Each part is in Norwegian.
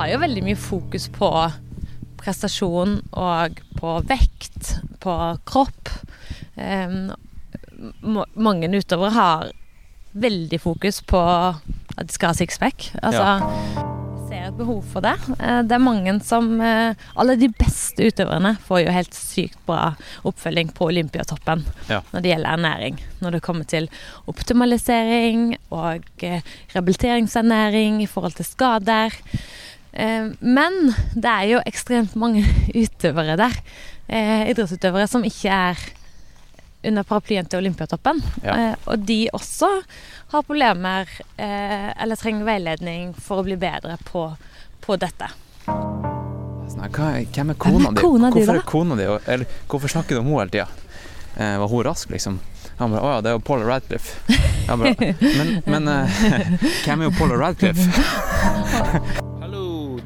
har jo veldig mye fokus på prestasjon og på vekt, på kropp. Mange utøvere har veldig fokus på at de skal ha sixpack. Altså, ja. ser et behov for det. Eh, det er mange som eh, Alle de beste utøverne får jo helt sykt bra oppfølging på Olympiatoppen ja. når det gjelder ernæring. Når det kommer til optimalisering og eh, rehabiliteringsernæring i forhold til skader. Men det er jo ekstremt mange utøvere der, idrettsutøvere, som ikke er under paraplyen til Olympiatoppen. Ja. Eh, og de også har problemer eh, eller trenger veiledning for å bli bedre på, på dette. Sånn, hva, hvem er kona di? Hvorfor er kona di Eller hvorfor snakker du om henne hele tida? Eh, var hun rask, liksom? Han bare Å ja, det er jo Paula Radcliffe. Bare, men, men hvem er jo Paula Radcliffe?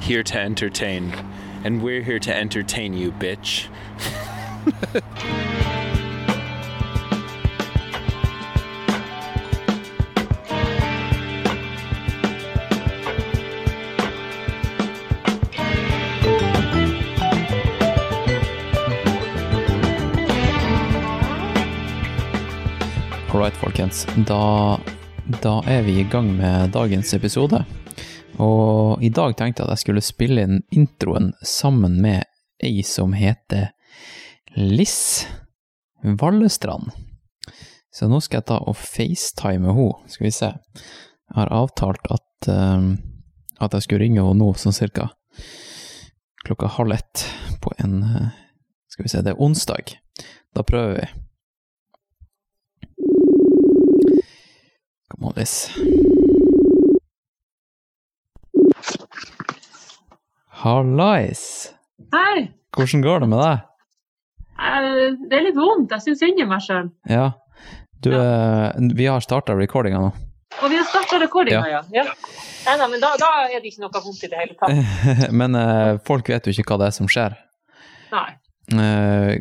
here to entertain. And we're here to entertain you, bitch. right, folkens. Da, da, er vi i gang med dagens episode. Og i dag tenkte jeg at jeg skulle spille inn introen sammen med ei som heter Liss Vallestrand. Så nå skal jeg ta og facetime henne. Skal vi se. Jeg har avtalt at, um, at jeg skulle ringe henne nå sånn cirka klokka halv ett på en uh, Skal vi se, det er onsdag. Da prøver vi. Come on, Liz. Hallais! Hei! Hvordan går det med deg? Uh, det er litt vondt. Jeg syns synd i meg sjøl. Ja. Du, ja. Uh, vi har starta recordinga nå. Og vi har starta recordinga, ja. ja. Nei, nei, men da, da, er det ikke noe vondt i det hele tatt. men uh, folk vet jo ikke hva det er som skjer. Nei.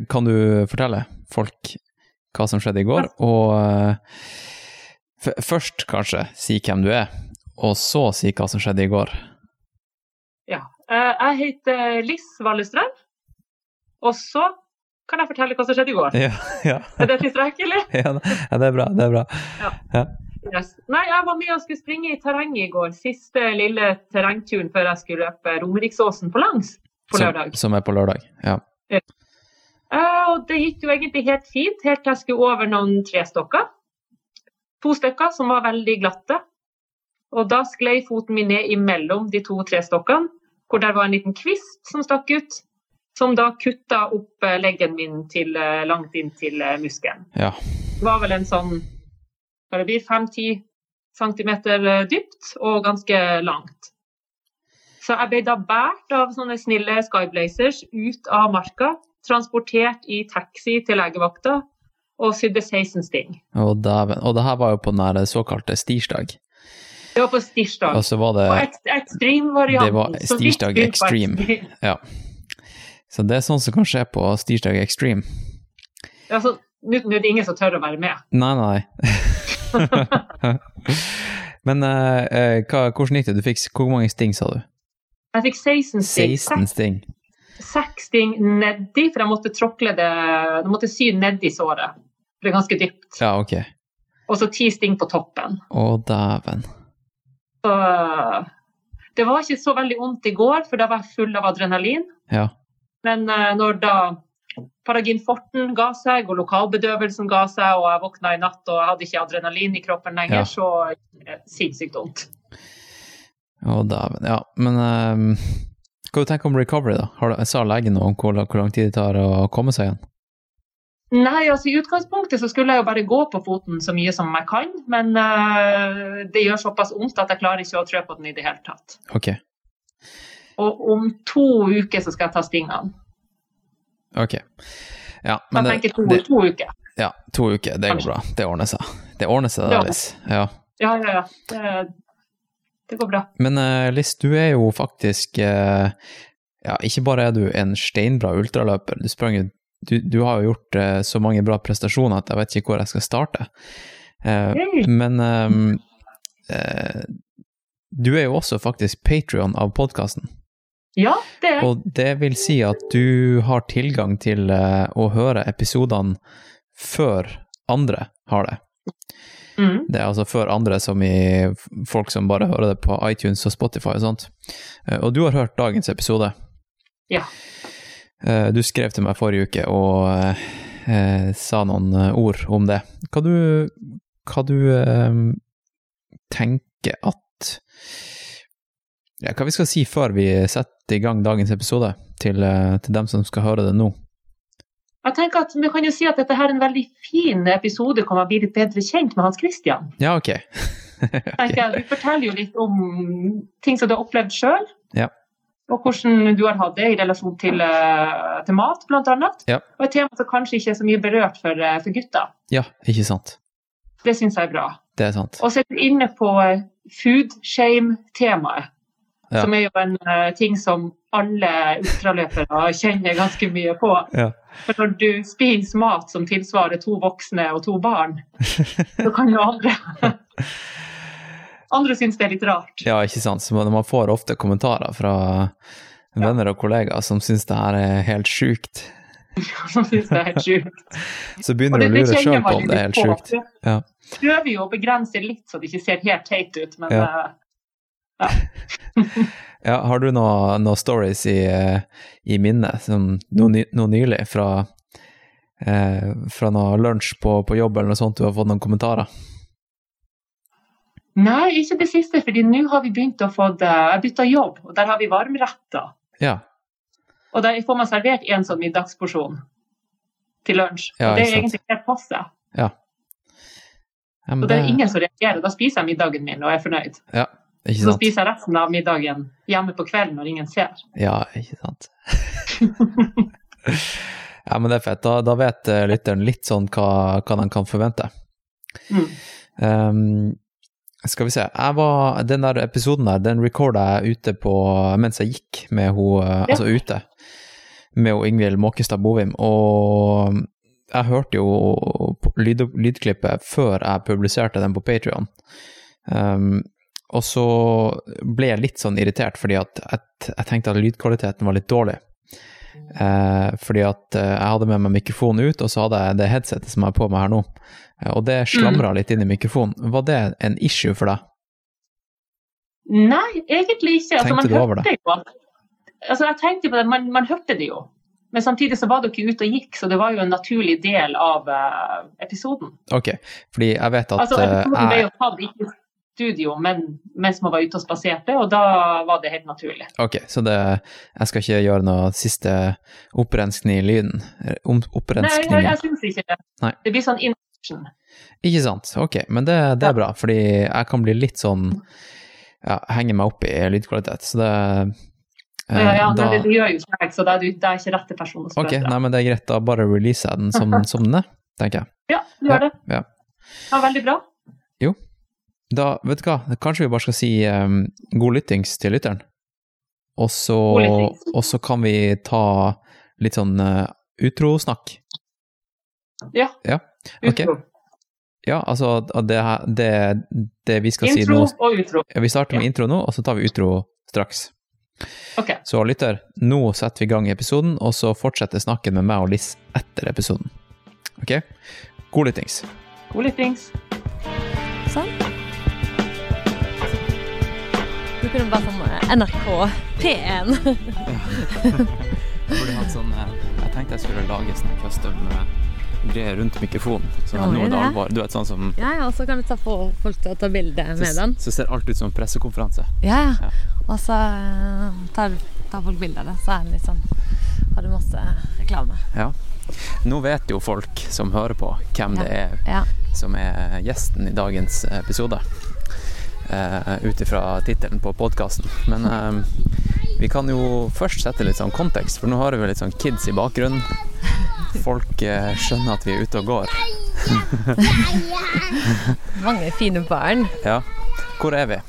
kan du fortelle folk hva som skjedde i går, og Først, kanskje, si hvem du er, og så si hva som skjedde i går. Ja. Eh, jeg heter Liss Vallestrand, og så kan jeg fortelle hva som skjedde i går. Ja, ja. Er det tilstrekkelig? Ja, det er bra. Det er bra. Ja. Yes. Nei, jeg var med og skulle springe i terrenget i går. Siste lille terrengturen før jeg skulle løpe Romeriksåsen på langs på lørdag. Som, som er på lørdag, ja. ja. Uh, og det gikk jo egentlig helt fint, helt til jeg skulle over noen trestokker to stykker som var veldig glatte. Og da sklei foten min ned imellom de to trestokkene, hvor der var en liten kvist som stakk ut. Som da kutta opp eh, leggen min til, eh, langt inn til eh, muskelen. Ja. Det var vel en sånn hva det blir, 5-10 centimeter dypt og ganske langt. Så jeg ble da båret av sånne snille Skyblazers ut av marka, transportert i taxi til legevakta og sydde 16 sting. Og det her var jo på den såkalte stirsdag. Det var på stirsdag. Og så var det extreme-varianten. Det var stirsdag extreme. Ja. Så det er sånn som kan skje på stirsdag extreme. Altså, nå er det ingen som tør å være med. Nei, nei. Men uh, hva, hvordan gikk det? Du fikk, hvor mange sting, sa du? Jeg fikk 16 sting. 16 sting. Seks sting nedi, for jeg måtte tråkle det Jeg måtte sy nedi såret. For det er ganske dypt. Ja, ok. Og så ti sting på toppen. Å, dæven. Så det var ikke så veldig vondt i går, for da var jeg full av adrenalin. Ja. Men uh, når da paraginforten ga seg, og lokalbedøvelsen ga seg, og jeg våkna i natt og jeg hadde ikke adrenalin i kroppen lenger, ja. så uh, sinnssykt vondt. Å, dæven. Ja, men um, hva tenker du om recovery, da? Har du, sa legen noe om hvor, hvor lang tid det tar å komme seg igjen? Nei, altså i utgangspunktet så skulle jeg jo bare gå på foten så mye som jeg kan, men uh, det gjør såpass vondt at jeg klarer ikke å trø på den i det hele tatt. Ok. Og om to uker så skal jeg ta stingene. Ok. Ja, men jeg tenker to, det, to uker. ja, to uker, det går bra. Det ordner seg. Det ordner seg, det, Liss. Ja. Ja, ja, ja. Det, det går bra. Men uh, Liss, du er jo faktisk uh, Ja, ikke bare er du en steinbra ultraløper, du sprang jo du, du har jo gjort uh, så mange bra prestasjoner at jeg vet ikke hvor jeg skal starte. Uh, men eh, du er jo også faktisk Patrion av podkasten. Ja, det er Og det vil si at du har tilgang til å høre episodene før andre har det. mm. Det er altså før andre, som i folk som bare hører det på iTunes og Spotify og sånt. Og du har hørt dagens episode. Ja. Eh, Du skrev til meg forrige uke og eh, sa noen eh, ord om det. Hva du, hva du eh, tenker at ja, Hva vi skal si før vi setter i gang dagens episode, til, eh, til dem som skal høre det nå? Jeg tenker at Vi kan jo si at dette her er en veldig fin episode hvor man blir litt bedre kjent med Hans Christian. Ja, ok. okay. jeg. Du forteller jo litt om ting som du har opplevd sjøl. Ja. Og hvordan du har hatt det i relasjon til, eh, til mat, bl.a. Ja. Og et tema som kanskje ikke er så mye berørt for, eh, for gutter. Ja, ikke sant. Det syns jeg er bra. Det er sant. Og så er du inne på eh, food shame-temaet. Ja. Som er jo en uh, ting som alle ultraløpere kjenner ganske mye på. Ja. For når du spiser mat som tilsvarer to voksne og to barn, så kan jo andre Andre synes det er litt rart. Ja, ikke sant. Så man får ofte kommentarer fra venner og kollegaer som syns det her er helt sjukt. Som synes det er helt sjukt. Så begynner du å lure sjøl på om det er helt sjukt. Ja. Prøver jo å begrense litt så det ikke ser helt teit ut, men Ja. ja. Ja, har du noen noe stories i, eh, i minnet, noe, ny- noe nylig, fra, eh, fra noe lunsj på, på jobb eller noe sånt, du har fått noen kommentarer? Nei, ikke det siste, fordi nå har vi begynt å få det, Jeg bytta jobb, og der har vi varmretter. Ja. Og der får man servert en sånn middagsporsjon til lunsj. Ja, det er sant. egentlig helt passe. ja Og det er ingen som reagerer. Da spiser jeg middagen min og er fornøyd. Ja, ikke Så spiser jeg resten av middagen hjemme på kvelden når ingen ser. Ja, ikke sant. ja, men det er fett. Da, da vet eh, lytteren litt sånn hva, hva de kan forvente. Mm. Um, skal vi se. Var, den der episoden der, den recorda jeg ute på mens jeg gikk med ho, eh, Ja. altså ute, med hun Ingvild Måkestad Bovim, og jeg hørte jo lyd, lydklippet før jeg publiserte den på Patrion. Um, og så ble jeg litt sånn irritert, fordi at jeg, jeg tenkte at lydkvaliteten var litt dårlig. Eh, fordi at eh, jeg hadde med meg mikrofonen ut, og så hadde jeg det headsetet som jeg har på meg her nå. Eh, og det slamra litt inn i mikrofonen. Var det en issue for deg? Nei, egentlig ikke. Altså, Tenkte man du over det? jo altså, Jeg tenkte på det, man, man hørte det jo. Men samtidig så var det jo ikke ute og gikk, så det var jo en naturlig del av uh, episoden. Ok, fordi jeg vet at Altså, eh, episoden ble jeg jo tatt ikke studio, men mens man var ute og spaserte, og da var det helt naturlig. Ok, så det, jeg skal ikke gjøre noe siste opprenskning i lyden? opprenskning? Om, Nei, jeg, opprenskning jeg syns ikke det. Nei. Det blir sånn inaction. Ikke sant, ok, men det, det er bra, fordi jeg kan bli litt sånn ja, henge meg opp i lydkvalitet, så det eh, Ja, ja, da, nei, det, det gjør jo ikke så da er da er ikke rette person å Ok, nei, men det er greit, da bare releaser jeg den som, som den er, tenker jeg. Ja, du gjør det. Ja. Ja, veldig bra. Da, vet du hva, kanskje vi bare skal si um, god lyttings til lytteren. Og så, og så kan vi ta litt sånn uh, utrosnakk. Ja. Ja, Okay. Utro. Ja, altså det, det, det vi skal si nå Intro og utro. ja, Vi starter med Ja. intro nå, og så tar vi utro straks. Ok. Så lytter, nå setter vi i gang episoden, og så fortsetter snakken med meg og Liss etter episoden. Ok? God lyttings. God lyttings. Sånn. Du kunne bare sånn eh, NRK P1. Jeg burde hatt sånn Jeg tenkte jeg skulle lage sånn custom greier rundt mikrofonen. Så nå er det alvor. Du vet sånn som ja, ja, så kan du ta få folk til å ta bilde med den. Så ser alt ut som en pressekonferanse. Ja, Ja. ja. Og så eh, tar, tar folk bilde av det, så er den litt sånn Har du masse reklame. Ja. Nå vet jo folk som hører på, hvem Ja. det er Ja. som er gjesten i dagens episode. Uh, Ut ifra tittelen på podkasten. Men eh, Vi kan jo først sette litt sånn kontekst, for nå har vi litt sånn kids i bakgrunnen. Folk eh, skjønner at vi er ute og går. Mange fine barn. Ja. Hvor er vi,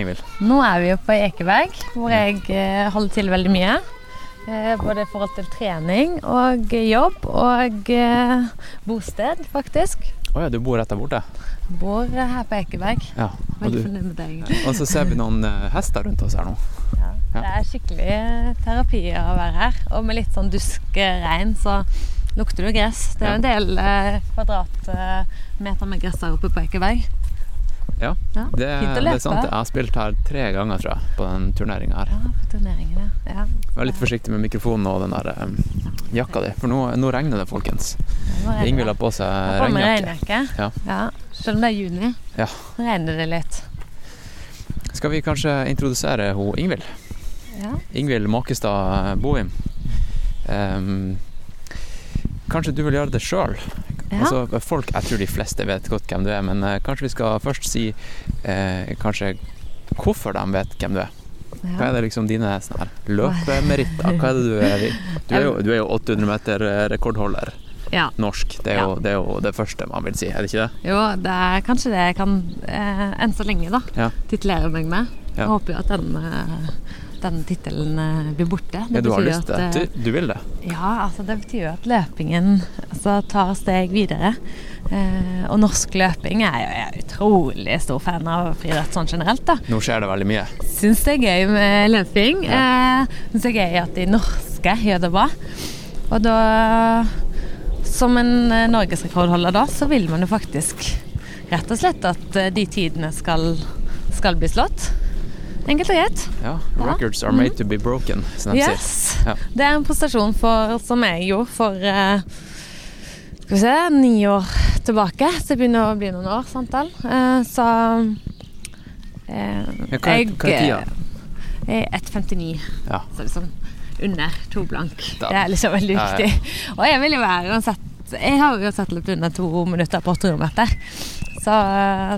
Ingvild? Nå er vi jo på Ekeberg, hvor jeg eh, holder til veldig mye. Eh, både i forhold til trening og jobb og eh, bosted, faktisk. Å ja, du bor rett der borte? Bor her på Ekeberg. Ja. Og, du, og så ser vi noen eh, hester rundt oss her nå. Ja, det er skikkelig eh, terapi å være her. Og med litt sånn duskregn, så lukter det gress. Det er jo en del eh, kvadratmeter med gress her oppe på Ekeberg. Ja, Ja, det, det er sant. Jeg har spilt her tre ganger, tror jeg, på den turneringa her. Ja, på turneringen, ja. Vær litt forsiktig med mikrofonen og den der um, jakka di, for nå, nå regner det, folkens. Ingvild har på seg regnjakke. Ja. Ja. Selv om det er juni, Ja. regner det litt. Skal vi kanskje introdusere hun Ingvild? Ja. Ingvild Måkestad Bohim. Um, kanskje du vil gjøre det sjøl? Ja. Altså, folk, jeg tror de fleste vet godt hvem du er, men eh, kanskje vi skal først si eh, kanskje hvorfor de vet hvem du er. Hva er det liksom dine sånne her løpemeritter? Hva er det du er? Du er jo, du er jo 800 meter eh, rekordholder ja. norsk. Det er, jo, det er jo det første man vil si, er det ikke det? Jo, det er kanskje det jeg kan eh, enn så lenge da Ja. titulere meg med. Ja. Jeg håper jo at den, eh, den tittelen eh, blir borte. Ja, du har lyst til det? eh, Du, du vil det? Ja, altså det betyr jo at løpingen altså, tar steg videre. Eh, og norsk løping er jo jeg er utrolig stor fan av friidrett sånn generelt. da. Nå skjer det veldig mye. Syns det er gøy med løping. Eh, Syns det er gøy at de norske gjør det bra. Og da Som en eh, norgesrekordholder da, så vil man jo faktisk rett og slett at de tidene skal, skal bli slått. Enkelt og greit. Ja. Records are made to be broken, som de sier. Ja. Det er en prestasjon for, som jeg gjorde for uh, skal vi se, ni år tilbake. Så det begynner å bli noen år, sant vel. Uh, så uh, Ja, hva, er- hva er tida? Jeg er 1,59. Ja. Så liksom under to blank. Da- Det er liksom veldig Ja, ja. Og jeg vil jo være uansett Jeg har jo uansett løpt under to minutter på 800 meter. Så,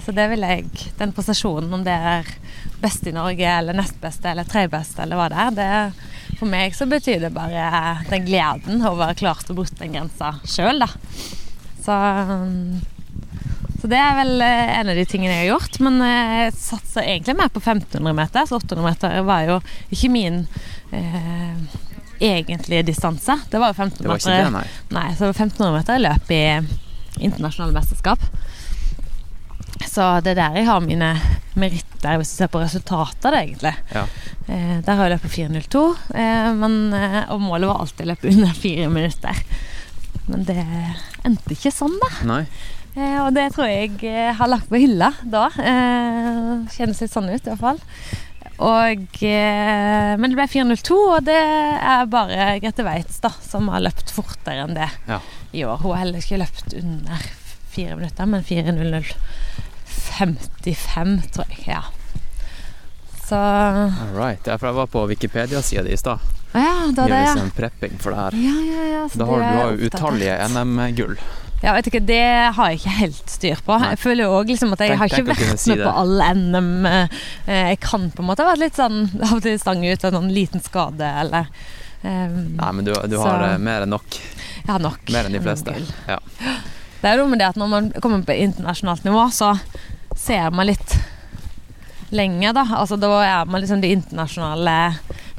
så det vil jeg Den prestasjonen, om det er best i Norge eller nest beste eller tredje beste eller hva det er, det for meg så betyr det bare den gleden over å ha klart å brutt den grensa sjøl, da. Så så det er vel eh, en av de tingene jeg har gjort. Men eh, jeg satser egentlig mer på 1500 meter. Så 800 meter var jo ikke min eh, egentlige distanse. Det var jo 1500 Det var ikke meter. det, nei. Nei, så 1500 meter er løp i internasjonale mesterskap. Så det er der jeg har mine meritter, hvis du ser på resultatet, egentlig. Ja. Eh, der har jeg løpet 4.02, eh, men, eh, og målet var alltid å løpe under fire minutter. Men det endte ikke sånn, da. Eh, og det tror jeg eh, har lagt på hylla da. Eh, kjennes litt sånn ut, i hvert fall. Og, men det ble 4.02, og det er bare Grete Weitz da, som har løpt fortere enn det Ja. i år. Hun har heller ikke løpt under fire minutter, men 4.00,55, tror jeg. Ja. Så All right. Ja, for jeg var på Wikipedia-sida di i stad. ja, det var det, ja. En prepping for det her. Ja, ja, ja. så Da har, du har jo utallige NM-gull. Ja, vet du ikke, Det har jeg ikke helt styr på. Nei. Jeg føler jo også liksom at jeg Tenk- har ikke vært med på alle NM. eh, Jeg kan på en måte ha vært litt sånn av og til stang ut av noen liten skade eller um, Nei, men du, du har eh, mer enn nok. Jeg har nok. Mer enn de fleste. Ja. Det er jo noe med det at når man kommer på internasjonalt nivå, så ser man litt lenger, da. Altså da er man liksom de internasjonale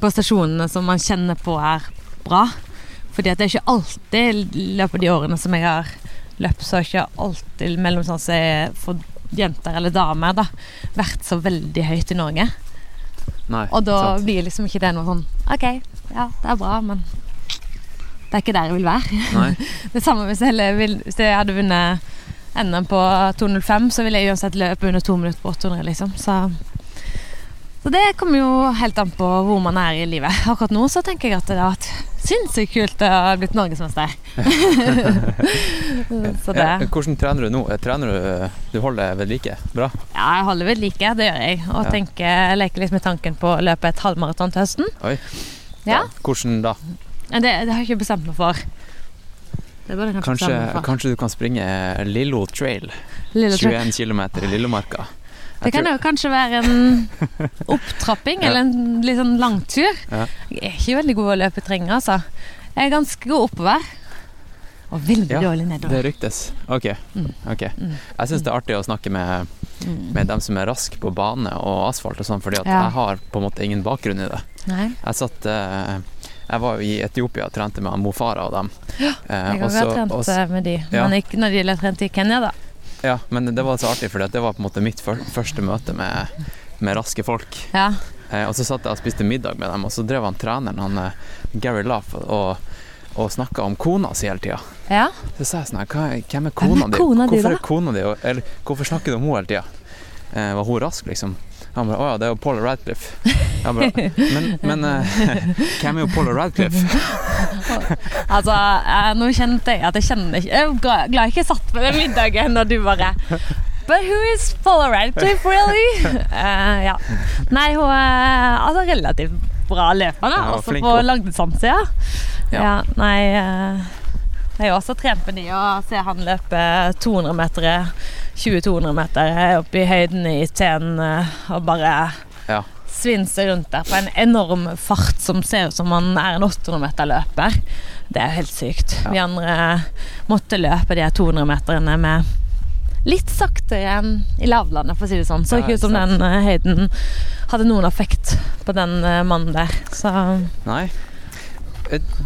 prestasjonene som man kjenner på er bra. Fordi at det er ikke alltid i løpet av de årene som jeg har løpt, så har ikke alltid mellom sånn er for jenter eller damer, da, vært så veldig høyt i Norge. Nei, Og da sant. blir liksom ikke det noe sånn OK, ja, det er bra, men det er ikke der jeg vil være. Det samme hvis jeg, hvis jeg hadde vunnet NM på 2.05, så vil jeg uansett løpe under to minutter på 800, liksom. Så, så det kommer jo helt an på hvor man er i livet. Akkurat nå så tenker jeg at det har vært sinnssykt kult å ha blitt norgesmester. så det Ja, hvordan trener du nå? Eh, Trener du Du holder ved like? Bra? Ja, jeg holder ved like, det gjør jeg. Og Ja. tenker, jeg leker litt med tanken på å løpe et halvmaraton til høsten. Oi. Ja, hvordan da? Det, det har jeg ikke bestemt meg for. Jeg kanskje, Kanskje, kanskje du kan springe Lillo Trail? Lillo Trail. 21 km i Lillomarka? Det kan jo kanskje være en opptrapping Ja. eller en litt sånn langtur. Ja. Jeg er ikke veldig god å løpe terreng, altså. Jeg er ganske god oppover. Og veldig Ja, dårlig Det ryktes. Ok. okay. Mm. Jeg syns det er artig å snakke med, Mm. med dem som er raske på bane og asfalt og sånn, fordi at jeg har på en måte ingen bakgrunn i det. Nei. Jeg satt eh, Jeg var jo i Etiopia og trente med Mofara og dem. Ja, Jeg har har også trent eh, med de, Ja. men ikke når de trente trent i Kenya, da. Ja, men det var så artig, for det var på en måte mitt første møte med, med raske folk. Ja. Eh, og så satt jeg og spiste middag med dem, og så drev han treneren, han eh, Gary Laff, og, og snakka om kona si hele tida. ja. Så sa jeg sånn her, hvem er Hvem kona di? kona Hvorfor da?" er kona di hvorfor snakker du om henne hele tida? Eh, var hun rask, liksom? Han bare 'Å ja, det er jo Paula Radcliffe'. Jeg bare, men men uh, hvem er jo Paula Radcliffe? Altså, jeg, nå kjente jeg at jeg kjenner ikke Jeg er glad jeg ikke satt på den middagen når du bare But who is Paula Radcliffe, really? Uh, ja. Nei, hun er altså relativt bra løper, da. Ja, også på langdistanse, ja. Ja. ja. Nei eh, Jeg har også trent med de og ser han løpe 200 meter 20-200 meter opp i høyden i Tenen eh, og bare Ja. svinse rundt der på en enorm fart som ser ut som han er en 800 meter løper. Det er jo helt sykt. Ja. Vi andre måtte løpe de 200 meterne med litt saktere enn i lavlandet, for å si det sånn. Så ikke ut som den eh, høyden hadde noen effekt på den eh, mannen der. Så Nei.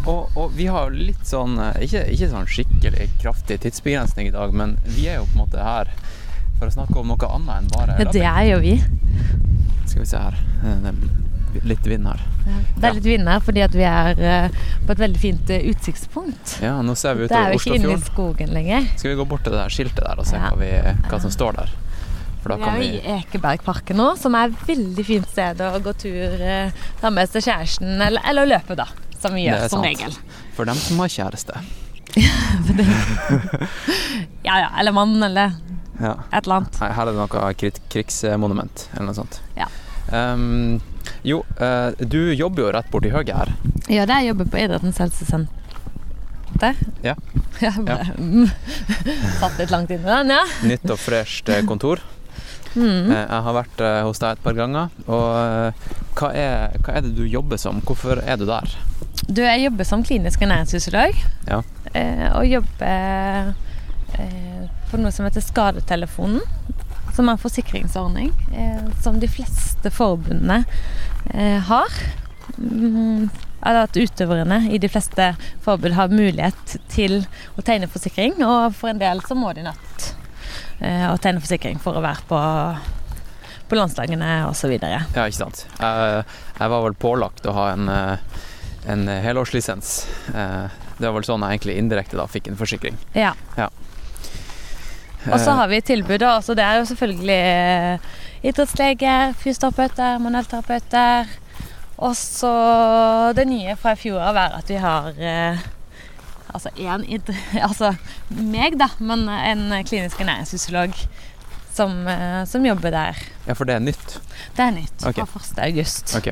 Og, og vi har litt sånn eh, ikke, ikke sånn skikkelig kraftig tidsbegrensning i dag, men vi er jo på en måte her for å snakke om noe annet enn bare ja, det er jo vi. Skal vi se her. Eh, Det er litt vind her. Det er litt vind her fordi at vi er eh, på et veldig fint utsiktspunkt. Ja, nå ser vi Det er jo ikke inne i skogen lenger. Skal vi gå bort til det der skiltet der og se Ja. hva, vi, hva som står der? Vi er vi i Ekebergparken nå, som er et veldig fint sted å gå tur, ta med seg kjæresten, eller, eller løpe, da. Det er som regel. For dem som har kjæreste. Ja ja, eller mann, eller Ja. et eller annet. Her er det noe krigsmonument eller noe sånt. Ja. Um, jo, uh, du jobber jo rett borti høyre her. Ja, det er jobber på Idrettens helsesenter. Ja. Bare. Satt litt langt inn i den, ja. Nytt og fresht eh, kontor. Mm. Eh, Jeg har vært eh, hos deg et par ganger. Og eh, hva er, hva er det du jobber som? Hvorfor er du der? Du, jeg jobber som klinisk ernæringsfysiolog. Ja. Og jobber for noe som heter Skadetelefonen. Som er en forsikringsordning som de fleste forbundene har. Mm, at utøverne i de fleste forbund har mulighet til å tegne forsikring, og for en del så må de nødt eh, å tegne forsikring for å være på, på landslagene osv. Ja, ikke sant. Jeg, jeg var vel pålagt å ha en, eh, en helårslisens. Eh, Det var vel sånn jeg egentlig indirekte da fikk en forsikring. Ja. Og så har vi tilbud, da. Altså, det er jo selvfølgelig idrettsleger, fysioterapeuter, manuellterapeuter. Og så det nye fra i fjor av er at vi har altså én. Altså meg, da, men en klinisk ernæringsfysiolog som, eh, som jobber der. Ja, for det er nytt. Det er nytt okay. fra 1. august. Ok.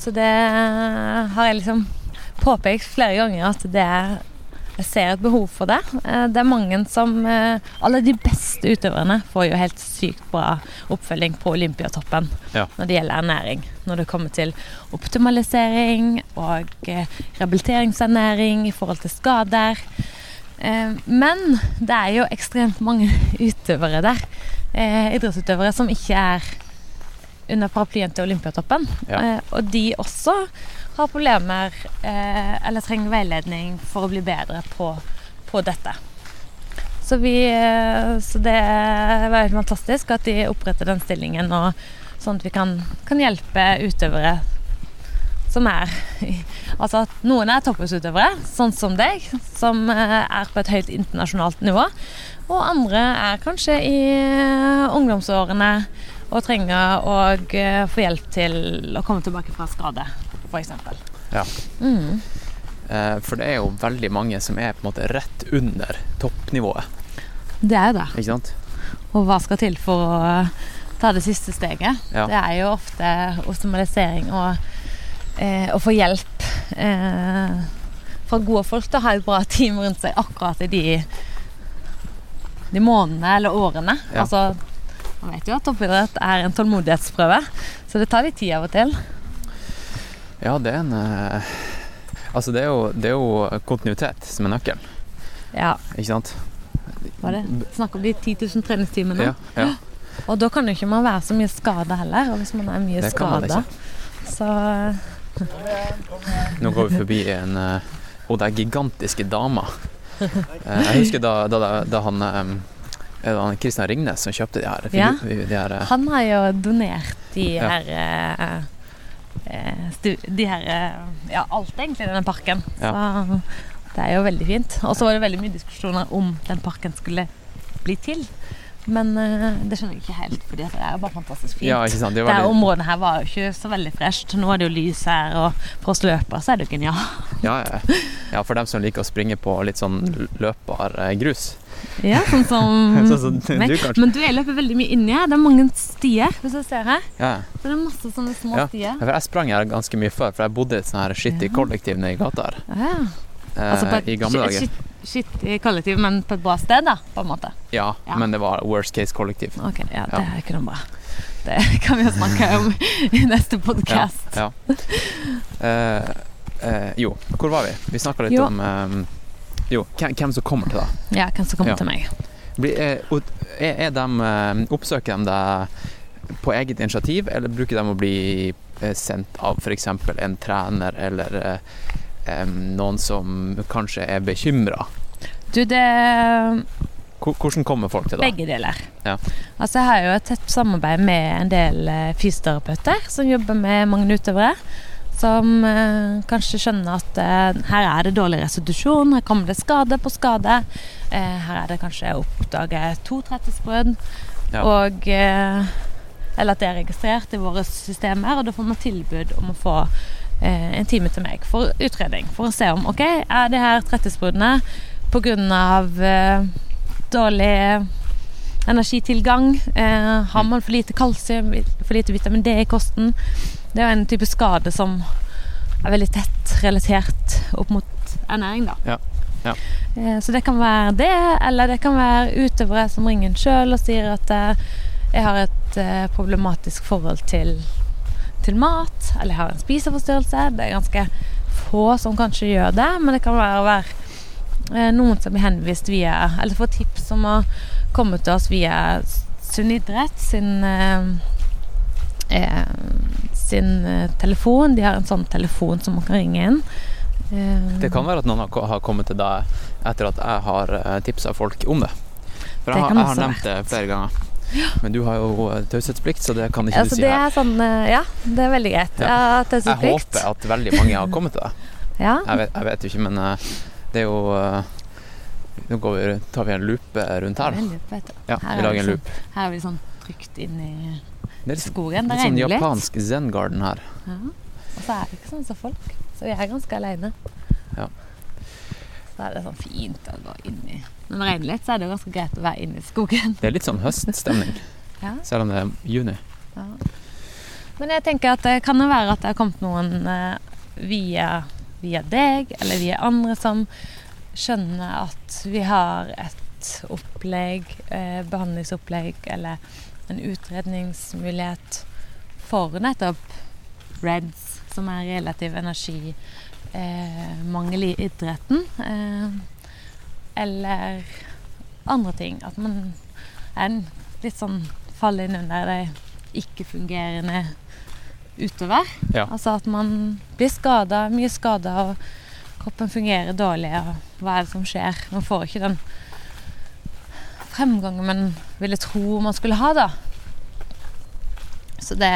Så det har jeg liksom påpekt flere ganger at det er jeg ser et behov for det. Eh, Det er mange som eh, Alle de beste utøverne får jo helt sykt bra oppfølging på Olympiatoppen Ja. når det gjelder ernæring. Når det kommer til optimalisering og eh, rehabiliteringsernæring i forhold til skader. Men det er jo ekstremt mange utøvere der. Idrettsutøvere som ikke er under paraplyen til Olympiatoppen. Ja. Og de også har problemer eh, eller trenger veiledning for å bli bedre på, på dette. Så, vi, eh, så det var helt fantastisk at de oppretter den stillingen, og sånn at vi kan, kan hjelpe utøvere som er Altså at noen er toppidrettsutøvere, sånn som deg, som eh, er på et høyt internasjonalt nivå. Og andre er kanskje i eh, ungdomsårene og trenger å få hjelp til å komme tilbake fra skade, f.eks. Ja. Mm. Eh, For det er jo veldig mange som er på en måte rett under toppnivået, Det er det. ikke sant? Og hva skal til for å eh, ta det siste steget? Ja. Det er jo ofte optimalisering og eh, å få hjelp eh, fra gode folk til å ha et bra team rundt seg akkurat i de, de månedene eller årene. Ja. Altså Man vet jo at toppidrett er en tålmodighetsprøve, så det tar litt tid av og til. Ja, det er en eh, Altså, det er, jo, det er jo kontinuitet som er nøkkelen, Ja, ikke sant? var det snakk om de 10 000 treningstimene. Ja, ja. Og da kan jo ikke man være så mye skada heller. Og hvis man er mye Det kan man skada, så Nå går vi forbi en eh, Å, det er gigantiske damer. Eh, Jeg husker da, da, da han eh, det var Kristian Ringnes som kjøpte de her, Ja. de her eh, Han har jo donert de Ja. her eh, eh, stu, De her eh, Ja, alt egentlig i denne parken. Så det er jo veldig fint. Og så var det veldig mye diskusjoner om den parken skulle bli til. Men eh, det skjønner jeg ikke helt, for det er jo bare fantastisk fint. Ja, ikke sant. Det det var her området her var jo ikke så veldig fresht. Nå er det jo lys her, og for oss løpere så er det jo genialt. ja, ja. ja, for dem som liker å springe på litt sånn løpergrus. eh, grus. Ja, sånn som Sånn sånn, du kanskje. Men du, jeg løper veldig mye inni her. Det er mange stier, hvis du ser her. Ja. Så det er masse sånne små Ja. stier. Ja, jeg sprang her ganske mye før, for jeg bodde i et sånt her skittig Ja. kollektiv nede i gata her. Ja. eh, Altså på et I gamle dager. Skittig kollektiv, men på et bra sted, da, på en måte. Ja, Ja. men det var worst case kollektiv. Ok, ja, det Ja. er ikke noe bra. Det kan vi jo snakke om i neste podkast. Ja. Eh, eh, jo, hvor var vi? Vi snakka litt Jo. om eh, Jo, hvem, som kommer til deg. Ja. hvem som kommer Ja. til meg. Er, er, de, eh, oppsøker de deg på eget initiativ, eller bruker de å bli eh, sendt av f.eks. en trener eller eh, noen som kanskje er bekymra? Du, det Hvordan kommer folk til deg? Begge deler. Ja. Altså, jeg har jo et tett samarbeid med en del eh, fysioterapeuter som jobber med mange utøvere. Som eh, kanskje skjønner at eh, her er det dårlig restitusjon, her kommer det skade på skade. Eh, her er det kanskje oppdaget to trettesbrudd. Ja. Og eh, Eller at det er registrert i våre systemer, og da får man tilbud om å få eh, en time til meg for utredning. For å se om ok, er det her trettesbruddene pga. Eh, dårlig energitilgang. Eh, har man for lite kalsium, for lite vitamin D i kosten? Det er jo en type skade som er veldig tett relatert opp mot ernæring, da. Ja, ja. Eh, så det kan være det, eller det kan være utøvere som ringer inn sjøl og sier at eh, jeg har et eh, problematisk forhold til, til mat, eller jeg har en spiseforstyrrelse. Det er ganske få som kanskje gjør det, men det kan være, være noen som blir henvist via Eller får tips om å komme til oss via Sunn idrett sin eh, sin eh, telefon. De har en sånn telefon som man kan ringe inn. Eh, Det kan være at noen har kommet til deg etter at jeg har tipsa folk om det. For Det jeg, har- kan jeg har nevnt det flere ganger. Men du har jo eh, taushetsplikt, så det kan ikke altså, du si det her. er sånn eh, Ja, det er veldig greit. Ja. Jeg håper at veldig mange har kommet til deg. Ja. Jeg vet, jeg vet jo ikke, men eh, det er jo eh, Nå går vi, tar vi en loop rundt her. du. Ja, vi er lager en sånn- loop. Her er vi sånn trygt inn i Det er litt, skogen. Det litt sånn japansk zen-garden her. Ja. Og så er det ikke sånn som folk. Så vi er ganske aleine. Ja. Så er det sånn fint å gå inn i Når det regner litt, så er det jo ganske greit å være inne i skogen. Det er litt sånn høststemning, Ja. selv om det er juni. Ja. Men jeg tenker at det kan jo være at det har kommet noen eh, via, via deg eller via andre som skjønner at vi har et opplegg, eh, behandlingsopplegg eller en utredningsmulighet for nettopp REDS, som er relativ energimangel eh, i idretten. Eh, eller andre ting. At man en litt sånn faller inn under det ikke-fungerende utover. Ja. Altså at man blir skada, mye skada, og kroppen fungerer dårlig. Og hva er det som skjer? Man får ikke den fremgangen man ville tro man skulle ha, da. Så det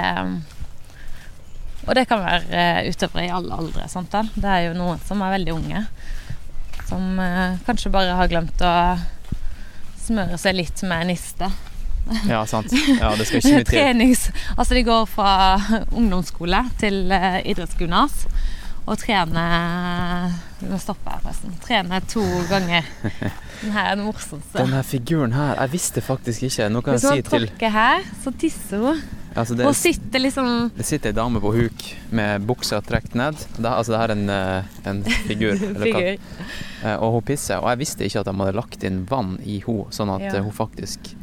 Og det kan være eh, utøvere i alle aldre. Sant da? Det er jo noen som er veldig unge. Som eh, kanskje bare har glemt å smøre seg litt med niste. Ja, sant. Ja, det skal ikke mye til. Trenings... Altså de går fra ungdomsskole til uh, idrettsgymnas og trener Vi må stoppe her, forresten. Trener to ganger. Den her er den morsomste. Den her figuren her, jeg visste faktisk ikke. Nå kan Hvis jeg si til tråkker her, så tisser hun. altså det, Hun sitter liksom det sitter ei dame på huk med buksa trukket ned. Det, altså det her er en, eh, en figur. figur. Eh, Og hun pisser. Og jeg visste ikke at de hadde lagt inn vann i henne, sånn at Ja. eh, hun faktisk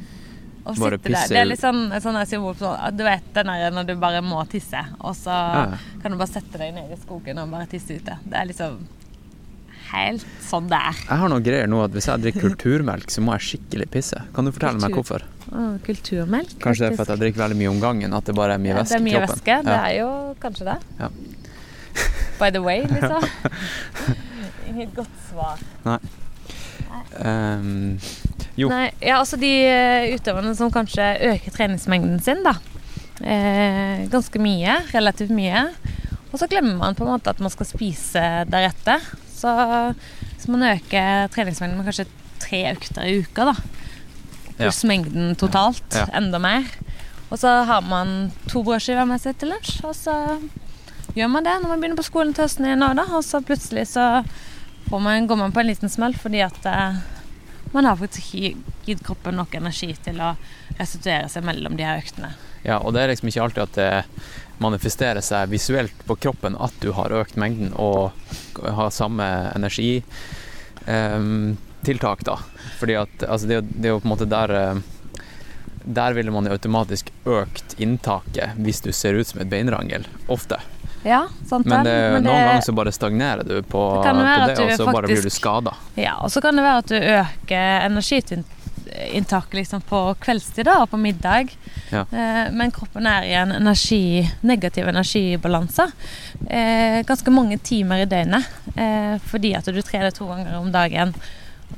Og Bare pisser. der. Det er litt sånn, sånn symbol på sånn, Du vet den der når du bare må tisse, og så Ja. kan du bare sette deg ned i skogen og bare tisse ute. Det er liksom helt sånn det er. Jeg har noen greier nå at hvis jeg drikker kulturmelk, så må jeg skikkelig pisse. Kan du fortelle meg hvorfor? Oh, kulturmelk. Kanskje det er for at jeg drikker veldig mye om gangen, at det bare er mye væske det er i mye væske. Det er jo kanskje det. Ja. By the way, liksom. Inget godt svar. Ehm, Jo. Nei, ja, altså de eh, utøverne som kanskje øker treningsmengden sin, da. Eh, ganske mye, relativt mye. Og så glemmer man på en måte at man skal spise deretter. Så hvis man øker treningsmengden med kanskje tre økter i uka, da. Ja. Pluss mengden totalt. Ja. Enda mer. Og så har man to brødskiver med seg til lunsj, og så gjør man det når man begynner på skolen til høsten igjen òg, da. Og så plutselig så får man, går man på en liten smell fordi at eh, man har faktisk ikke gitt kroppen nok energi til å restituere seg mellom de her øktene. Ja, og det er liksom ikke alltid at det manifesterer seg visuelt på kroppen at du har økt mengden og har samme energitiltak, da. Fordi at altså det, det er jo på en måte der eh, Der ville man jo automatisk økt inntaket hvis du ser ut som et beinrangel. Ofte. Ja, sant Men, det, Men noen ganger så bare stagnerer du på, Det på det, og så så bare blir du faktisk- skada. Ja, og så kan det være at du øker energiinntaket liksom på kveldstid og på middag. Ja. Eh, men kroppen er i en energi, negativ energibalanse eh, ganske mange timer i døgnet. Eh, fordi at du trener to ganger om dagen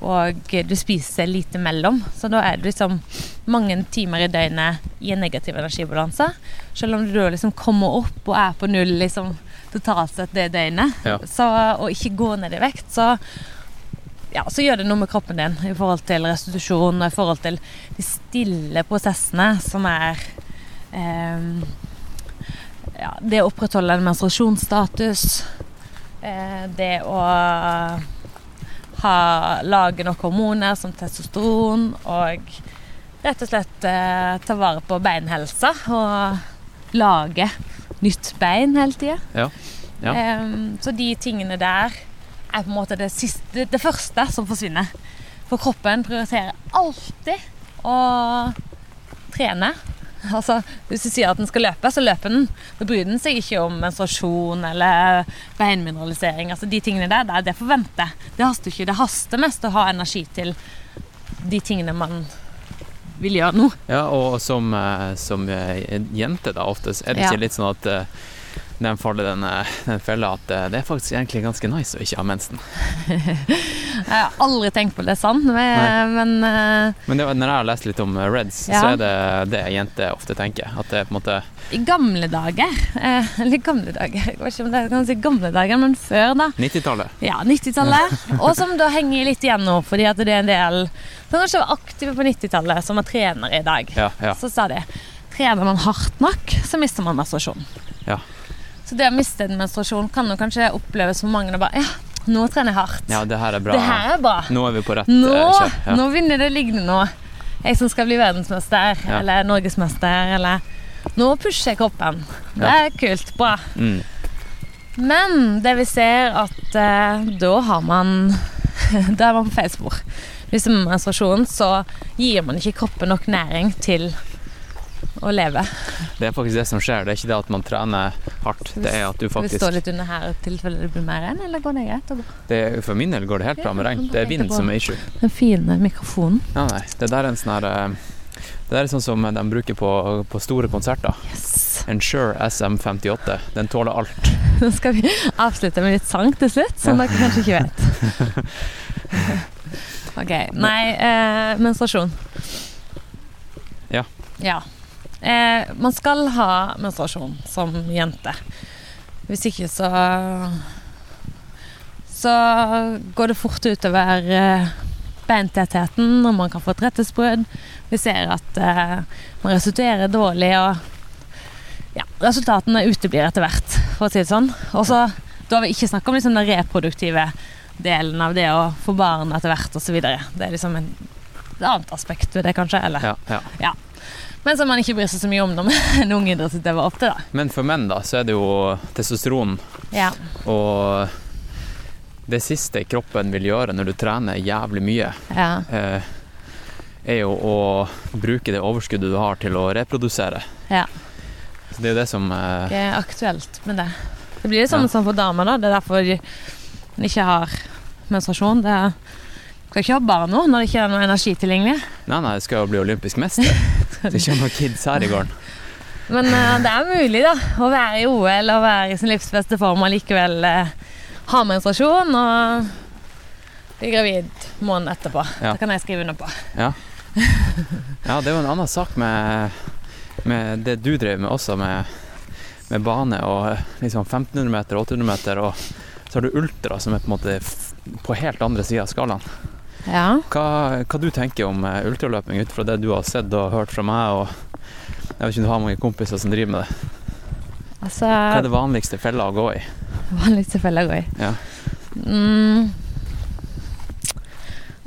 og du spiser lite mellom. Så da er du liksom mange timer i døgnet i en negativ energibalanse. Selv om du da liksom kommer opp og er på null liksom, totalt sett det døgnet, Ja. så, og ikke går ned i vekt, så ja, så gjør det noe med kroppen din i forhold til restitusjon og i forhold til de stille prosessene som er eh, ja, Det å opprettholde en menstruasjonsstatus, eh, det å ha, lage nok hormoner som testosteron og rett og slett eh, ta vare på beinhelsa og lage nytt bein hele tida. Ja. Ja. Ehm, så de tingene der er på en måte det, siste, det første som forsvinner. For kroppen prioriterer alltid å trene. Altså, hvis du sier at den skal løpe, så løper den. Da bryr den seg ikke om menstruasjon eller beinmineralisering. Altså, de tingene der, det, det får vente. Det haster ikke. Det haster mest å ha energi til de tingene man vil gjøre nå. Ja, og som, eh, som eh, jente da oftest, er det Ja. litt sånn at eh, de faller den, eh, den fella at eh, det er faktisk egentlig ganske nice å ikke ha mensen. Jeg har aldri tenkt på det sånn, men, men uh, Men det, når jeg har lest litt om Reds, Ja. så er det det jenter ofte tenker. At det er på en måte I gamle dager eh, Eller gamle dager, jeg vet ikke om det er si gamle dager, men før, da. 90-tallet. Ja, 90-tallet. Og som da henger litt igjen nå, fordi at det er en del som kanskje var aktive på 90-tallet, som er trenere i dag. Ja, ja. Så sa de trener man hardt nok, så mister man menstruasjon. Ja. Så det å miste en menstruasjon kan jo kanskje oppleves for mange og bare Ja, nå trener jeg hardt. ja, det her er bra. Det her er bra. Nå er vi på rett Nå, eh, kjør. Ja. nå begynner det å ligne noe. Jeg som skal bli verdensmester Ja. eller norgesmester eller Nå pusher jeg kroppen. Det er kult. Bra. Mm. Men det vi ser at eh, da har man Da er man på feil spor. Hvis det er menstruasjon, så gir man ikke kroppen nok næring til å leve. Det er faktisk det som skjer. Det er ikke det at man trener hardt. Det er at du Skal vi stå litt under her i tilfelle det blir mer regn, eller går det greit? det, For min del går det helt bra med regn. Det er vind som er issue. Den fine mikrofonen. Ja, nei. Det der er en sånn her eh, Det der er sånn som de bruker på, på store konserter. Yes! Ensure SM58. Den tåler alt. Nå skal vi avslutte med litt sang til slutt, som dere kanskje ikke vet. Ok. Nei, eh, menstruasjon. Ja. Ja. Eh, man skal ha menstruasjon som jente. Hvis ikke så Så går det fort utover eh, beintettheten, og man kan få et rettesbrudd. Vi ser at eh, man restituerer dårlig, og ja, resultatene uteblir etter hvert, for å si det sånn. Og så da har vi ikke snakket om liksom den reproduktive delen av det å få barn etter hvert osv. Det er liksom en, et annet aspekt ved det, kanskje. Eller? Ja, ja. Men som man ikke bryr seg så mye om når en ung idrettsutøver ofte, da. Men for menn da, så er det jo testosteron Ja. og det siste kroppen vil gjøre når du trener jævlig mye, ja. eh, er jo å bruke det overskuddet du har til å reprodusere. Ja. Så det er jo det som eh, Det er aktuelt med det. Det blir litt sånn, Ja. som for damer, da. Det er derfor en ikke har menstruasjon. Det er, skal ikke ha barn nå når det ikke er noe energi tilgjengelig. Nei, nei, jeg skal jo bli olympisk mester. Det kommer kids her i gården. Men uh, det er mulig, da. Å være i OL og være i sin livs beste form og likevel uh, ha menstruasjon og bli gravid måneden etterpå. Ja. Det kan jeg skrive under på. Ja, det er jo en annen sak med, med det du drev med også, med, med bane og eh, liksom 1500 meter, 800 meter, og så har du ultra som er på en måte på helt andre sida av skalaen. Ja. Hva, hva du tenker om eh, ultraløping ut fra det du har sett og hørt fra meg, og jeg vet ikke om du har mange kompiser som driver med det. Altså Hva er det vanligste fella å gå i? Vanligste fella å gå i. Ja. Mm.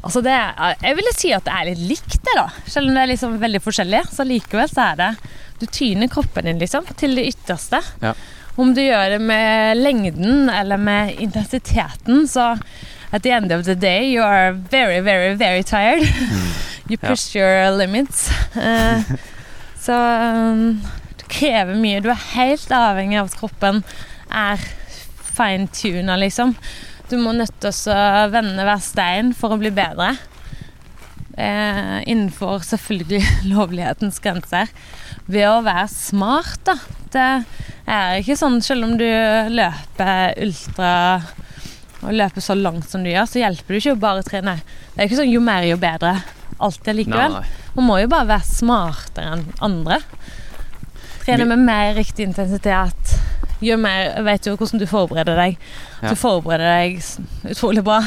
Altså det Jeg ville si at det er litt likt, det, da. Selv om det er liksom veldig forskjellig. Så likevel så er det Du tyner kroppen din liksom til det ytterste. Ja. Om du gjør det med lengden eller med intensiteten, så at the end of the day you are very, very, very tired. you Ja. push your limits. Uh, så um, det krever mye. Du er helt avhengig av at kroppen er fine-tuna, liksom. Du må nødt til å vende hver stein for å bli bedre. Uh, innenfor selvfølgelig lovlighetens grenser. Ved å være smart, da. Det er ikke sånn selv om du løper ultra og løper så langt som du gjør, så hjelper det ikke å bare trene. Det er ikke sånn jo mer, jo bedre. Alltid likevel. Man må jo bare være smartere enn andre. Trene med mer riktig intensitet. Gjør mer, vet jo hvordan du forbereder deg. Du forbereder deg utrolig bra.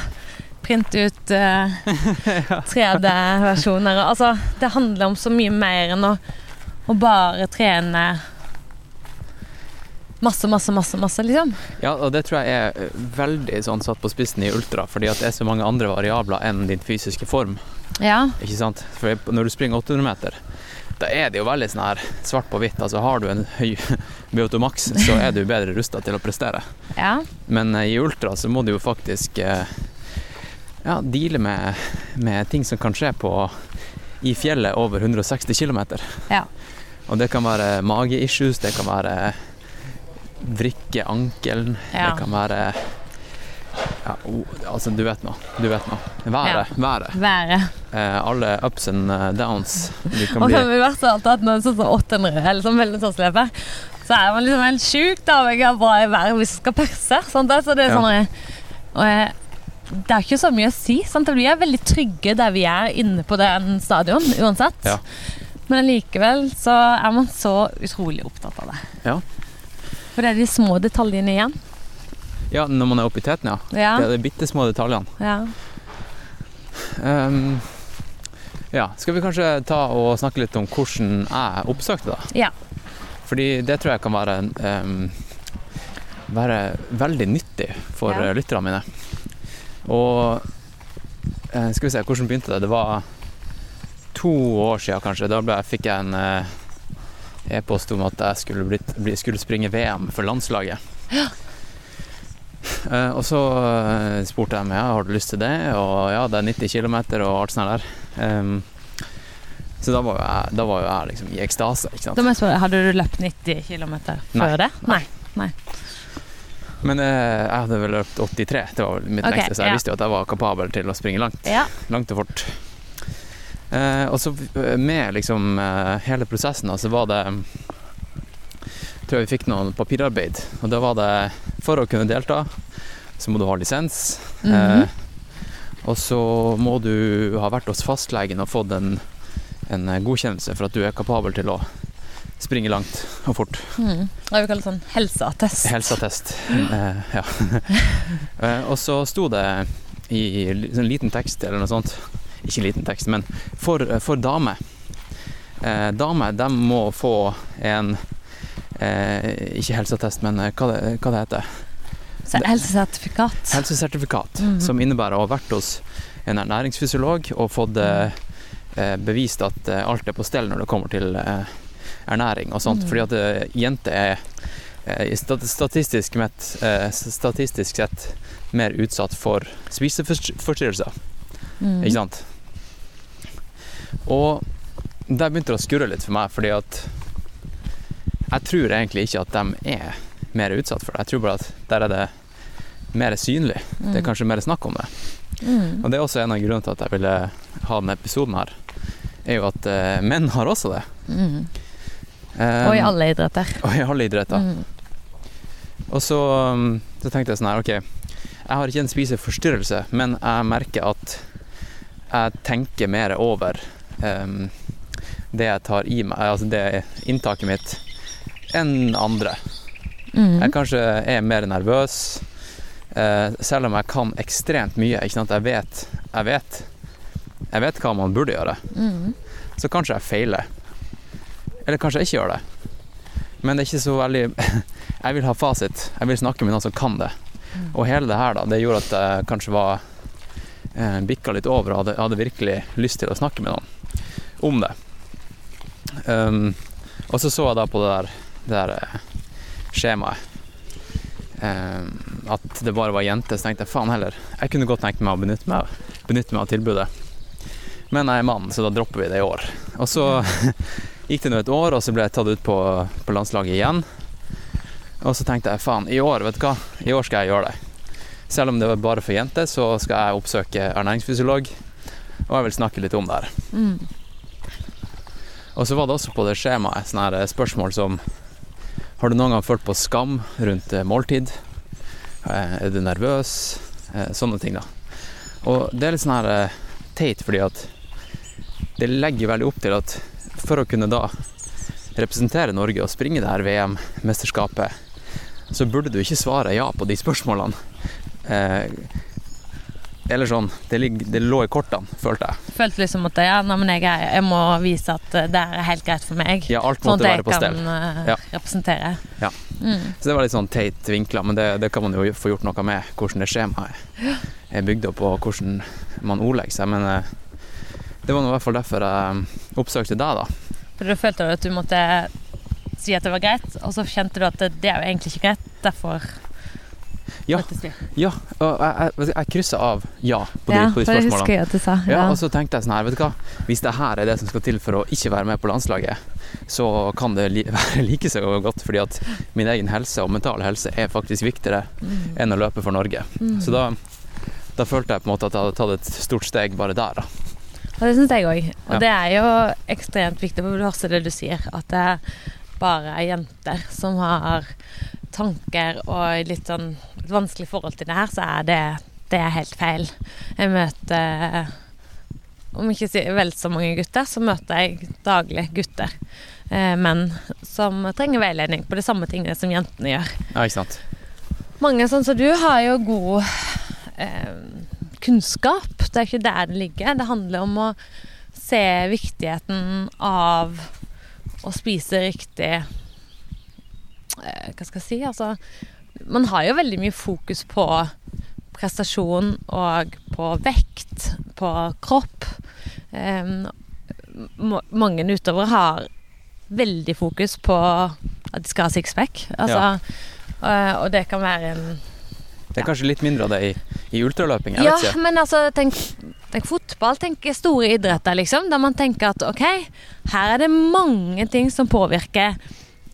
Print ut uh, 3D-versjoner. Altså, det handler om så mye mer enn å, å bare trene masse, masse, masse, masse, liksom. Ja, og det tror jeg er eh, veldig sånn satt på spissen i ultra, fordi at det er så mange andre variabler enn din fysiske form. Ja. Ikke sant? For når du springer 800 meter, da er det jo veldig sånn her svart på hvitt. Altså har du en høy VO2 så er du bedre rusta til å prestere. ja. Men eh, i ultra så må du jo faktisk eh, ja, deale med, med ting som kan skje på i fjellet over 160 km. Ja. Og det kan være mageissues, det kan være vrikke ankelen, Ja. det kan være ja, altså du vet nå. Du vet nå. Været. været. Været. Eh, alle ups and eh, downs. Du kan Og bli så i hvert fall at når sånn som 800 eller sånn så er man liksom helt sjuk avhengig av bra vær hvis man skal perse. Sant? Så det, er Ja. sånn, og, det er ikke så mye å si. Sant? Vi er veldig trygge der vi er inne på den stadion uansett. Ja. Men likevel så er man så utrolig opptatt av det. Ja. For det er de små detaljene igjen. Ja, når man er oppe i teten, ja. Ja. Det er de bitte små detaljene. ja. Um, ja, skal vi kanskje ta og snakke litt om hvordan jeg oppsøkte det? Ja. Fordi det tror jeg kan være, um, være veldig nyttig for Ja. lytterne mine. Og eh, skal vi se, hvordan begynte det? Det var to år siden kanskje. Da ble, fikk jeg en eh, e-post om at jeg skulle, blitt, bli, skulle springe VM for landslaget. Eh, og så eh, spurte jeg meg ja, har du lyst til det, og ja, det er 90 km og alt sånt der. Um, så da var jeg, da var jo jeg liksom i ekstase. ikke sant? Jeg spørre, Hadde du løpt 90 km før Nei. det? Nei. Men eh, jeg hadde vel løpt 83, det var vel mitt okay, lengste, så jeg ja. visste jo at jeg var kapabel til å springe langt. Ja. Langt og fort. Eh, og så eh, med liksom eh, hele prosessen, så var det tror jeg vi fikk noen papirarbeid. Og da var det for å kunne delta, så må du ha lisens. Mhm. eh, og så må du ha vært hos fastlegen og fått en, en godkjennelse for at du er kapabel til å springe langt og fort. Mm. Det er jo kalt sånn helseattest. Helseattest. Eh, ja. eh, og så sto det i en sånn liten tekst eller noe sånt Ikke liten tekst, men for, for damer. Eh, damer de må få en eh, Ikke helseattest, men eh, hva det, hva det heter Så helsesertifikat. Helsesertifikat. Mhm. Som innebærer å ha vært hos en ernæringsfysiolog og fått eh, eh, bevist at eh, alt er på stell når det kommer til eh, ernæring og sånt. Mm. Fordi at eh, jenter er eh, statistisk, met, eh, statistisk sett mer utsatt for spiseforstyrrelser. Mm. Ikke sant? Og der begynte det å skurre litt for meg, fordi at jeg tror egentlig ikke at de er mer utsatt for det. Jeg tror bare at der er det mer synlig. Det er kanskje mer snakk om det. Mm. Og det er også en av grunnene til at jeg ville ha denne episoden her, er jo at uh, menn har også det. Mm. Um, Og i alle idretter. og i alle idretter. Mm. Og så, um, så tenkte jeg sånn her, ok, jeg har ikke en spiseforstyrrelse, men jeg merker at jeg tenker mer over det jeg tar i meg, altså det inntaket mitt, enn andre. Mm. Jeg kanskje er mer nervøs, eh, selv om jeg kan ekstremt mye, ikke sant? Jeg vet, jeg vet, jeg vet hva man burde gjøre, Mm. så kanskje jeg feiler. Eller kanskje jeg ikke gjør det. Men det er ikke så veldig Jeg vil ha fasit. Jeg vil snakke med noen som kan det. Og hele det her da, det gjorde at jeg kanskje var eh, bikka litt over og hadde, hadde virkelig lyst til å snakke med noen om det. Um, og så så jeg da på det der, det der eh, skjemaet um, at det bare var jenter, så tenkte jeg faen heller. Jeg kunne godt tenkt meg å benytte meg, benytte meg av tilbudet. Men jeg er mann, så da dropper vi det i år. Og så gikk det nå et år, og så ble jeg tatt ut på, på landslaget igjen. Og så tenkte jeg faen, i år, vet du hva, i år skal jeg gjøre det. Selv om det var bare for jenter, så skal jeg oppsøke ernæringsfysiolog, og jeg vil snakke litt om det her. Mm. Og så var det også på det skjemaet sånne her spørsmål som Har du noen gang følt på skam rundt eh, måltid? Eh, Er du nervøs? Eh, Sånne ting, da. Og det er litt sånn her eh, teit, fordi at det legger veldig opp til at for å kunne da representere Norge og springe det her VM-mesterskapet, så burde du ikke svare ja på de spørsmålene. Eller sånn det, ligger, det lå i kortene, følte jeg. Følte liksom at ja, nei, men jeg, er- jeg må vise at eh, det er helt greit for meg. Ja, alt Sånn måtte at være jeg på kan stell. eh, Ja. representere. Ja. Mm. Så det var litt sånn teit vinkla, men det, det kan man jo få gjort noe med. Hvordan det skjemaet er bygd opp, og hvordan man ordlegger seg. Men eh, det var i hvert fall derfor jeg oppsøkte deg, da. For da følte du at du måtte si at det var greit, og så kjente du at det, det er jo egentlig ikke greit. Derfor Ja. Ja, og jeg, jeg, jeg krysser av ja på de, Ja, på de spørsmålene. husker jeg at du sa. Ja, Ja. og så tenkte jeg sånn her, vet du hva. Hvis det her er det som skal til for å ikke være med på landslaget, så kan det li være like så godt, fordi at min egen helse og mental helse er faktisk viktigere Mm. enn å løpe for Norge. Mm. Så da, da følte jeg på en måte at jeg hadde tatt et stort steg bare der, da. Og det syns jeg òg. Og Ja. det er jo ekstremt viktig, for du også det du sier, at det bare er jenter som har tanker og litt sånn et vanskelig forhold til det her, så er det, det er helt feil. Jeg møter om ikke si vel så mange gutter, så møter jeg daglig gutter. Eh, menn som trenger veiledning på de samme tingene som jentene gjør. Ja, ikke sant. Mange sånn som du har jo god eh, kunnskap. Det er ikke der det ligger. Det handler om å se viktigheten av å spise riktig Hva skal jeg si? Altså Man har jo veldig mye fokus på prestasjon og på vekt, på kropp. Eh, ma- mange utøvere har veldig fokus på at de skal ha sixpack. Altså, ja. og det kan være en Det er kanskje litt mindre av det i, i ultraløping, ja, men altså, tenk, tenk fotball, tenk store idretter, liksom. Der man tenker at ok, her er det mange ting som påvirker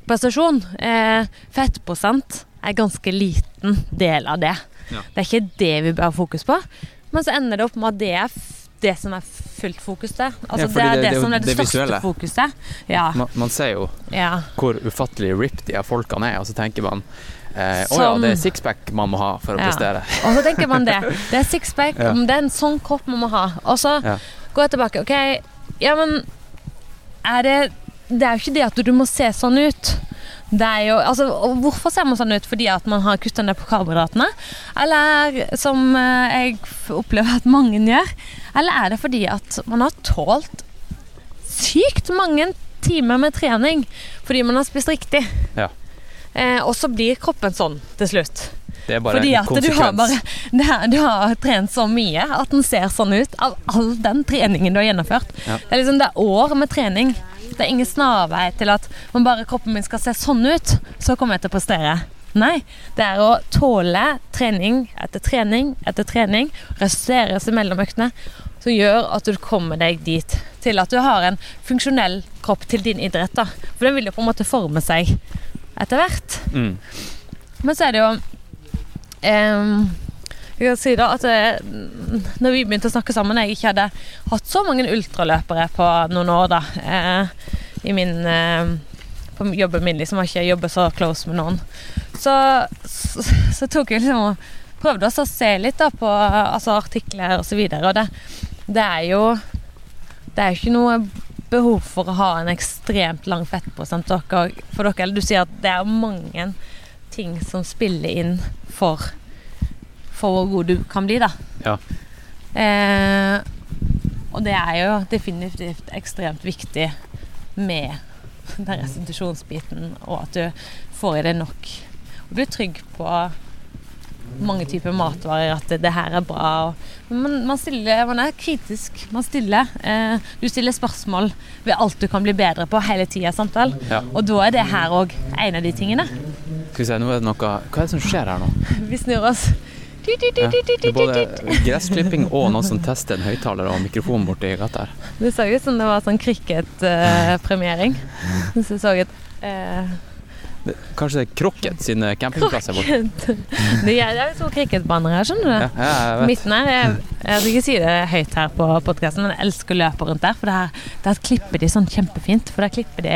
prestasjon. Eh, fettprosent er ganske liten del av det. Ja. Det er ikke det vi bør ha fokus på. Men så ender det opp med at det er det som er fullt fokus til. Altså, Ja, det er det- det, det som er det, største visuelle. fokuset. Ja, Man, man ser jo ja. hvor ufattelig ripped de her folkene er, og så tenker man eh, å ja, det er sixpack man må ha for å Ja. prestere. Og så tenker man det. Det er sixpack, Ja. det er en sånn kropp man må ha. Og så Ja. går jeg tilbake. Ok, ja, men er det Det er jo ikke det at du må se sånn ut. Det er jo, altså, Hvorfor ser man sånn ut? Fordi at man har kutta ned på karbohydratene? Eller som eh, jeg opplever at mange gjør? Eller er det fordi at man har tålt sykt mange timer med trening fordi man har spist riktig? Ja. Eh, og så blir kroppen sånn til slutt. Det er bare Fordi en du har, bare, du har trent så mye at den ser sånn ut av all den treningen du har gjennomført. Ja. Det er liksom det er år med trening. Det er ingen snarvei til at om bare kroppen min skal se sånn ut, så kommer jeg til å prestere. Nei, det er å tåle trening etter trening etter trening, restere seg mellom øktene, som gjør at du kommer deg dit til at du har en funksjonell kropp til din idrett. da. For den vil jo på en måte forme seg etter hvert. Mm. Men så er det jo Jeg kan si da at eh, når vi begynte å snakke sammen, jeg ikke hadde hatt så mange ultraløpere på noen år da, eh, i min eh, på jobben min, liksom, har ikke jobbet så close med noen. Så, så, så tok jeg liksom og prøvde også å se litt da på altså, artikler og så videre, og det, det er jo det er jo ikke noe behov for å ha en ekstremt lang fettprosent dere, for dere. Eller du sier at det er mange ting som spiller inn for, for hvor god du kan bli, da. Ja. Eh, og det er jo definitivt ekstremt viktig med den restitusjonsbiten, og at du får i deg nok. Og er trygg på mange typer matvarer, at det, det her er bra. Og, men man, man, stiller, man er kritisk. Man stiller. Eh, du stiller spørsmål ved alt du kan bli bedre på hele tida. Ja. Og da er det her òg en av de tingene. Skal vi se, nå er det noe Hva er det som skjer her nå? Vi snur oss. Ja. Det er både gressklipping og noen som tester en høyttaler og mikrofon borti gata her. Det så ut som det var sånn cricket-premiering. Så så et eh, Det- Kanskje det er Krokket sine campingplasser borte? Det er jo to cricketbaner her, skjønner du. Ja, ja. Midten her Jeg, jeg skal ikke si det høyt her på podkasten, men jeg elsker å løpe rundt der. For det her, der klipper de sånn kjempefint. For der klipper de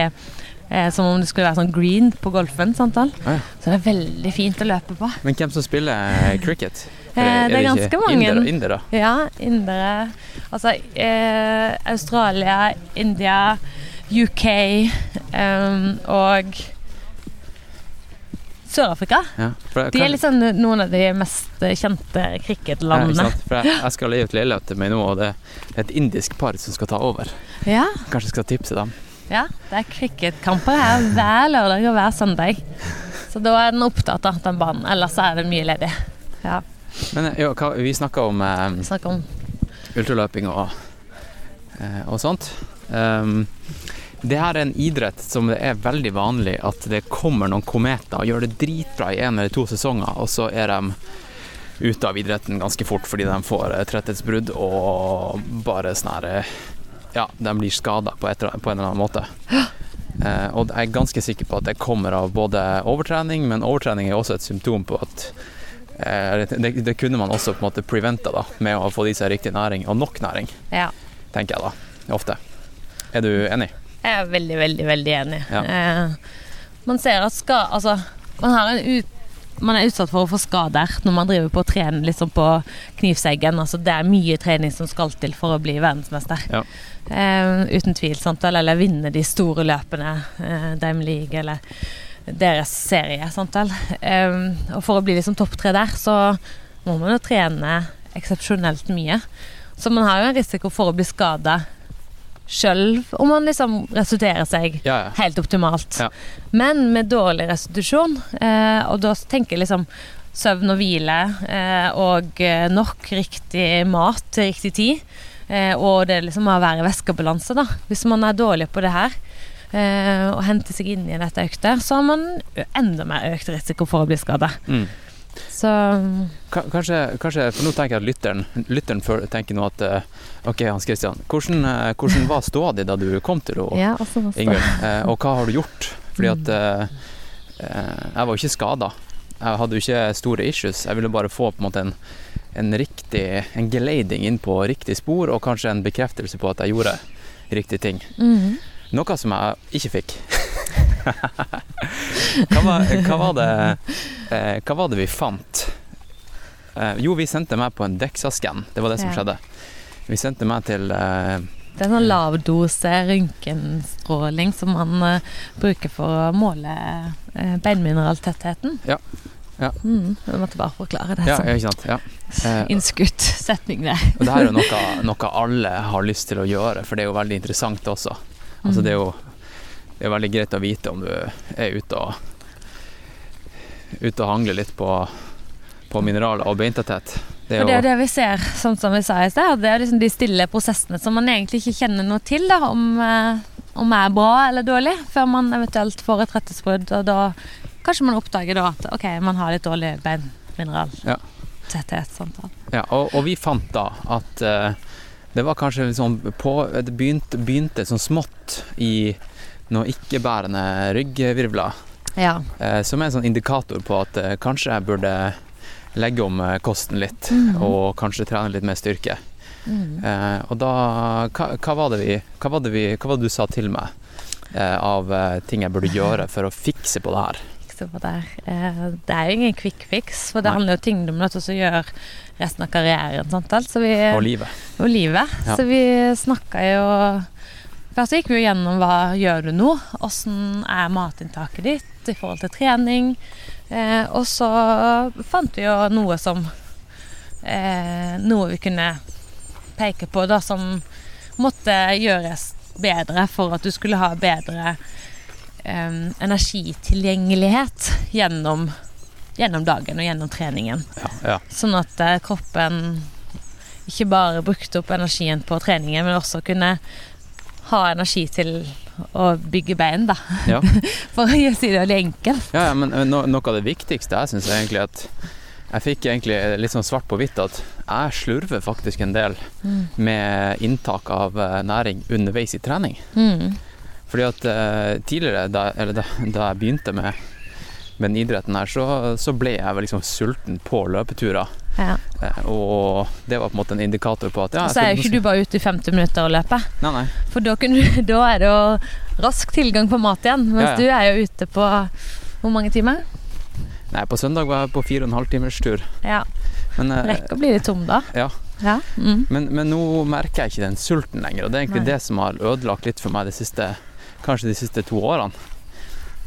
eh, som om det skulle være sånn green på golfen. Sant, Ah, Ja, ja. Så det er veldig fint å løpe på. Men hvem som spiller cricket? Eh, det er ganske mange. Indere? indere? Ja, indere Altså eh, Australia, India, UK eh, og Sør-Afrika. Ja. De kan- er liksom noen av de mest kjente Ja, cricketlandene. For jeg, jeg skal leie ut leilighet til meg nå, og det er et indisk par som skal ta over. Ja, Kanskje jeg skal tipse dem. Ja, det er cricketkamper her hver lørdag og hver søndag. Så da er den opptatt av den banen. Ellers er det mye ledig. Ja, Men jo, hva, vi snakker om eh, snakker om ultraløping og, eh, og sånt. Um, det her er en idrett som det er veldig vanlig at det kommer noen kometer og gjør det dritbra i en eller to sesonger, og så er de ute av idretten ganske fort fordi de får eh, tretthetsbrudd og bare sånn her eh, Ja, de blir skada på, på en eller annen måte. Eh, og jeg er ganske sikker på at det kommer av både overtrening, men overtrening er også et symptom på at eh, det, det kunne man også på en måte preventa da, med å få i seg riktig næring, og nok næring, Ja. tenker jeg da, ofte. Er du enig? Jeg er veldig, veldig, veldig enig. Ja. Eh, man ser at skal, Altså, man, har en ut, man er utsatt for å få skader når man driver på å trene liksom på knivseggen. Altså, det er mye trening som skal til for å bli verdensmester. Ja. Eh, uten tvil. Sant? Eller vinne de store løpene. Eh, Dime League eller deres serie. Sant? Eh, og for å bli liksom topp tre der, så må man jo trene eksepsjonelt mye. Så man har jo en risiko for å bli skada sjøl om man liksom restituerer seg Ja, ja. helt optimalt. Ja. Men med dårlig restitusjon, eh, og da tenker jeg liksom søvn og hvile eh, og nok riktig mat til riktig tid, eh, og det liksom må være væskebalanse, da. Hvis man er dårlig på det her, eh, og henter seg inn i dette økter så har man enda mer økt risiko for å bli skada. Mm. Så Kanskje, kanskje, for nå tenker jeg at lytteren, lytteren tenker nå at eh, Ok, Hans Christian, hvordan, eh, hvordan var ståa di da du kom til henne, ja, også, også. Eh, og hva har du gjort? Fordi at eh, jeg var jo ikke skada. Jeg hadde jo ikke store issues. Jeg ville bare få på en måte en, en riktig En geleiding inn på riktig spor, og kanskje en bekreftelse på at jeg gjorde riktige ting. Mhm. Noe som jeg ikke fikk. hva, var, hva, var det, eh, hva var det vi fant? Eh, jo, vi sendte meg på en DEXA-skann. Det var det som Ja. skjedde. Vi sendte meg til eh, Det er sånn lavdose røntgenstråling som man eh, bruker for å måle uh, beinmineraltettheten. Ja. Ja. Mm, jeg måtte bare forklare det Ja, ikke sant. Ja. Eh, innskutt setning der. og det her er jo noe, noe alle har lyst til å gjøre, for det er jo veldig interessant også. Altså, Mm. det er jo det er veldig greit å vite om du er ute og ute og hangler litt på, på mineraler og beintetthet. Det det er er det vi ser, sånn som vi sa i sted. Det er liksom de stille prosessene som man egentlig ikke kjenner noe til, da, om, eh, om er bra eller dårlig, før man eventuelt får et rettesbrudd. Og da kanskje man oppdager da at ok, man har litt dårlig beinmineral. Ja. Tetthet. Ja, og, og vi fant da at uh, Det var kanskje sånn på Det begynte, begynte sånn smått i noen ikke-bærende ryggvirvler. Ja. Uh, som er en sånn indikator på at uh, kanskje jeg burde legge om kosten litt, Mhm. og kanskje trene litt mer styrke. Mm. Og da hva, hva, var vi, hva, var det vi, hva var det du sa til meg av ting jeg burde gjøre for å fikse på det her? Fikse på der. Eh, det er jo ingen quick fix, for det Nei. handler jo ting du må til gjøre resten av karrieren. Sant? vel? Så vi, Og livet. og livet. Ja. Så vi snakka jo Først gikk vi gjennom hva gjør du nå? Åssen er matinntaket ditt i forhold til trening? Eh, og så fant vi jo noe som eh, Noe vi kunne peke på da som måtte gjøres bedre for at du skulle ha bedre eh, energitilgjengelighet gjennom, gjennom dagen og gjennom treningen. Ja, ja. Sånn at uh, kroppen ikke bare brukte opp energien på treningen, men også kunne ha energi til å bygge bein, da. Ja. For å si det veldig enkelt. Ja, men eh, no, noe av det viktigste jeg syns egentlig at jeg fikk egentlig litt sånn svart på hvitt at jeg slurver faktisk en del Mm. med inntak av eh, næring underveis i trening. Mm. Fordi at eh, tidligere, da, eller da, da jeg begynte med, med den idretten her, så, så ble jeg vel liksom sulten på løpeturer. Ja. Eh, og det var på en måte en indikator på at ja, så er jo ikke du bare ute i 50 minutter og løper, Nei, nei. for da, du- da er det jo rask tilgang på mat igjen. Mens Ja, ja. du er jo ute på hvor mange timer? nei, på søndag var jeg på fire og en halv timers tur. Ja, Men, eh, Rekker å bli litt tom da. Ja. Ja. Mm. Men, men nå merker jeg ikke den sulten lenger, og det er egentlig Nei. det som har ødelagt litt for meg de siste, kanskje de siste to årene.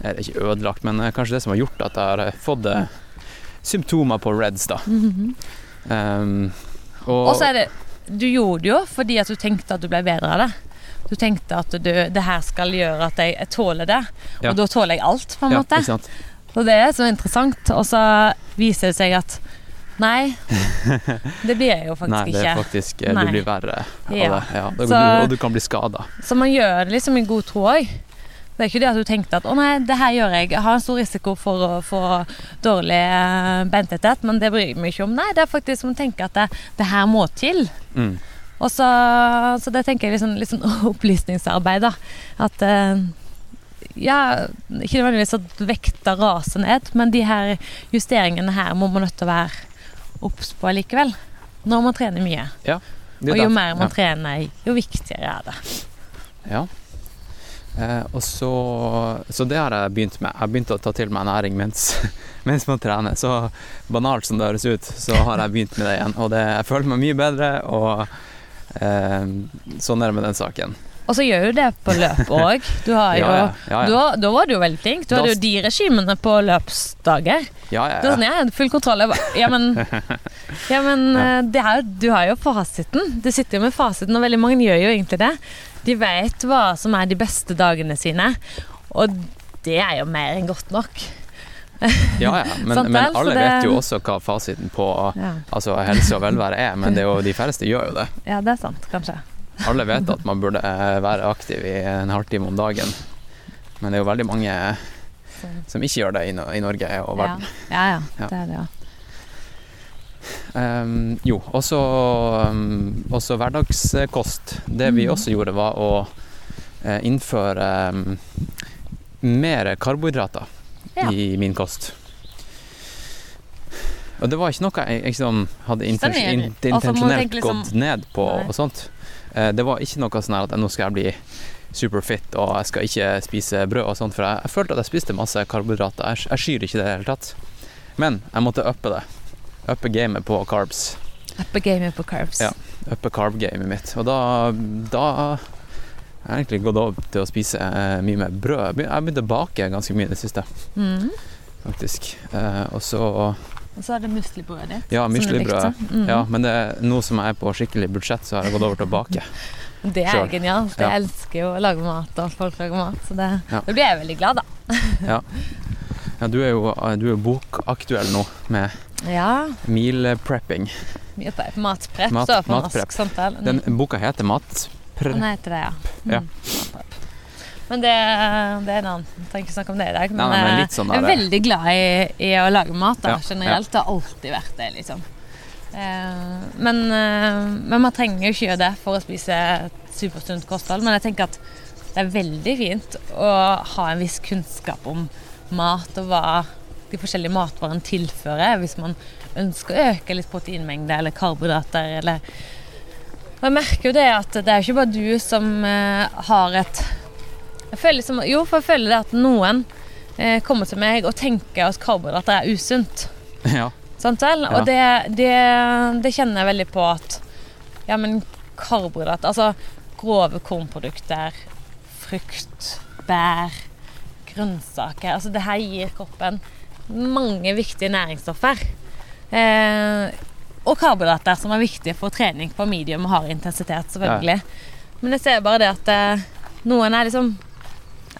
Eller ikke ødelagt, men eh, kanskje det som har gjort at jeg har eh, fått eh, symptomer på reds, da. Mhm. Um, og, Og så er det Du gjorde det jo fordi at du tenkte at du ble bedre av det. Du tenkte at du, det her skal gjøre at jeg, jeg tåler det, Ja. og da tåler jeg alt, på en ja, måte. Og det er så interessant. Og så viser det seg at nei, det blir jeg jo faktisk Nei, det er faktisk eh, Du blir verre av Ja. det. Ja, og, Så- du, og du kan bli skada. Så man gjør det liksom i god tro òg. Det er ikke det at du tenkte at å nei, det her gjør jeg. Jeg har en stor risiko for å få dårlig bentetthet, men det bryr jeg meg ikke om. Nei, det er faktisk som å tenke at det, det her må til. Mm. Og så, så det tenker jeg liksom, litt sånn opplysningsarbeid, da. At eh, Ja, ikke nødvendigvis at vekta raser ned, men de her justeringene her må man nødt til å være obs på likevel. Når man trener mye. Er Og jo mer man ja. trener, jo viktigere er det. Ja. Eh, og så, så det har jeg begynt med. Jeg har begynt å ta til meg næring mens, mens man trener. Så banalt som det høres ut, så har jeg begynt med det igjen. Og det, jeg føler meg mye bedre, og eh, sånn er det med den saken. Og så gjør du det på løp òg. Du Ja, ja, ja, ja. Da, da var du jo veldig flink. Du Da- hadde jo de regimene på løpsdager. Ja, ja, ja. sånn, jeg full kontroll. Bare, ja, men, ja, men Ja. eh, det du har jo fasiten. Du sitter jo med fasiten, og veldig mange gjør jo egentlig det. De vet hva som er de beste dagene sine, og det er jo mer enn godt nok. ja, ja. Men, men alle det- vet jo også hva fasiten på Ja, altså, helse og velvære er, men det er jo, de færreste gjør jo det. ja det er sant, kanskje. Alle vet at man burde eh, være aktiv i en halvtime om dagen, men det er jo veldig mange som ikke gjør det i, i Norge og verden. ja, ja, Ja. det er det, ja. Um, jo, også, um, også hverdagskost. Det vi Mhm. også gjorde, var å eh, innføre um, mer karbohydrater Ja. i min kost. Og det var ikke noe jeg liksom hadde intens Altså, intensjonelt liksom- gått ned på Nei. og sånt. Eh, det var ikke noe sånn at nå skal jeg bli superfit og jeg skal ikke spise brød og sånt, for jeg, jeg følte at jeg spiste masse karbohydrater. Jeg, jeg skyr ikke det i det hele tatt. Men jeg måtte uppe det. Uppe gamet på carbs. Uppe gamet på carbs. Ja. Uppe carb-gamet mitt. Og da, da har jeg egentlig gått over til å spise eh, mye mer brød. Jeg begynte å bake ganske mye i det siste, mm. faktisk. Eh, og så Og så er det muslibrødet ditt. Ja, som muslibrød. Mhm. Ja, men det, nå som jeg er på skikkelig budsjett, så har jeg gått over til å bake. Det er Selv. genialt. Ja. Jeg elsker jo å lage mat, og folk lager mat. Så det, Ja. da blir jeg veldig glad, da. Ja, du er jo, du er bokaktuell nå med Ja. meal prepping. Mye på matprep Mat- står på matprep. norsk. Samtale. Den boka heter Matprep. Den heter det, ja. Ja. Mm. Men det, det er en annen. Jeg trenger ikke snakke om det i dag. Men, Nei, nei, men eh, sånn jeg er veldig glad i, i å lage mat da, Ja, generelt. Det har alltid vært det, liksom. Eh, men, eh, men man trenger jo ikke gjøre det for å spise et supersunt kosthold. Men jeg tenker at det er veldig fint å ha en viss kunnskap om mat og hva de forskjellige matvarene tilfører, hvis man ønsker å øke litt proteinmengde eller karbohydrater eller Og jeg merker jo det at det er ikke bare du som eh, har et jeg føler liksom, Jo, for jeg føler det at noen eh, kommer til meg og tenker at karbohydrater er usunt. Ja. Sant vel? Ja. Og det, det, det kjenner jeg veldig på at Ja, men karbohydrater Altså grove kornprodukter, frukt, bær, grønnsaker Altså det her gir kroppen mange viktige næringsstoffer. Eh, og karbohydrater, som er viktige for trening på medium og hard intensitet, selvfølgelig. Men jeg ser bare det at eh, noen er liksom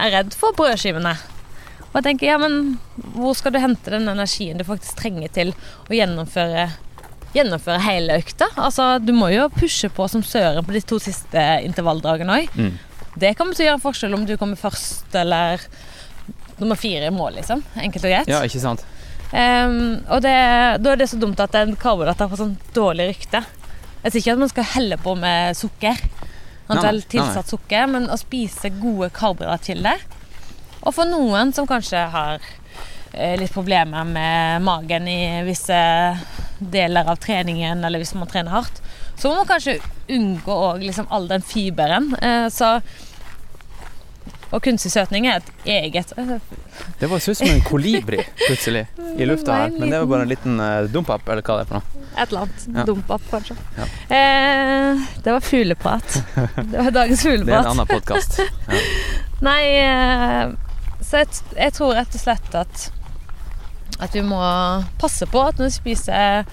er redd for brødskivene. Og jeg tenker, ja, men hvor skal du hente den energien du faktisk trenger til å gjennomføre, gjennomføre hele økta? Altså, du må jo pushe på som søren på de to siste intervalldragene òg. Mm. Det til å gjøre en forskjell om du kommer først eller nummer fire i mål, liksom. Enkelt og greit. ja, ikke sant? Um, og det, da er det så dumt at en karbohydrater får sånn dårlig rykte. Jeg sier ikke at man skal helle på med sukker, Nei, nei, tilsatt sukker, men å spise gode karbohydratkilder. Og for noen som kanskje har eh, litt problemer med magen i visse deler av treningen, eller hvis man trener hardt, så må man kanskje unngå liksom all den fiberen. Eh, så og kunstig søtning er et eget Det var så ut som en kolibri plutselig i lufta her, men det var bare en liten uh, eller hva det er for noe. Et eller annet. Ja. Opp, kanskje. Ja. Eh, det var fugleprat. Det var dagens fugleprat. Det er en annen podkast. Nei, eh, så jeg, jeg tror rett og slett at at vi må passe på at når vi spiser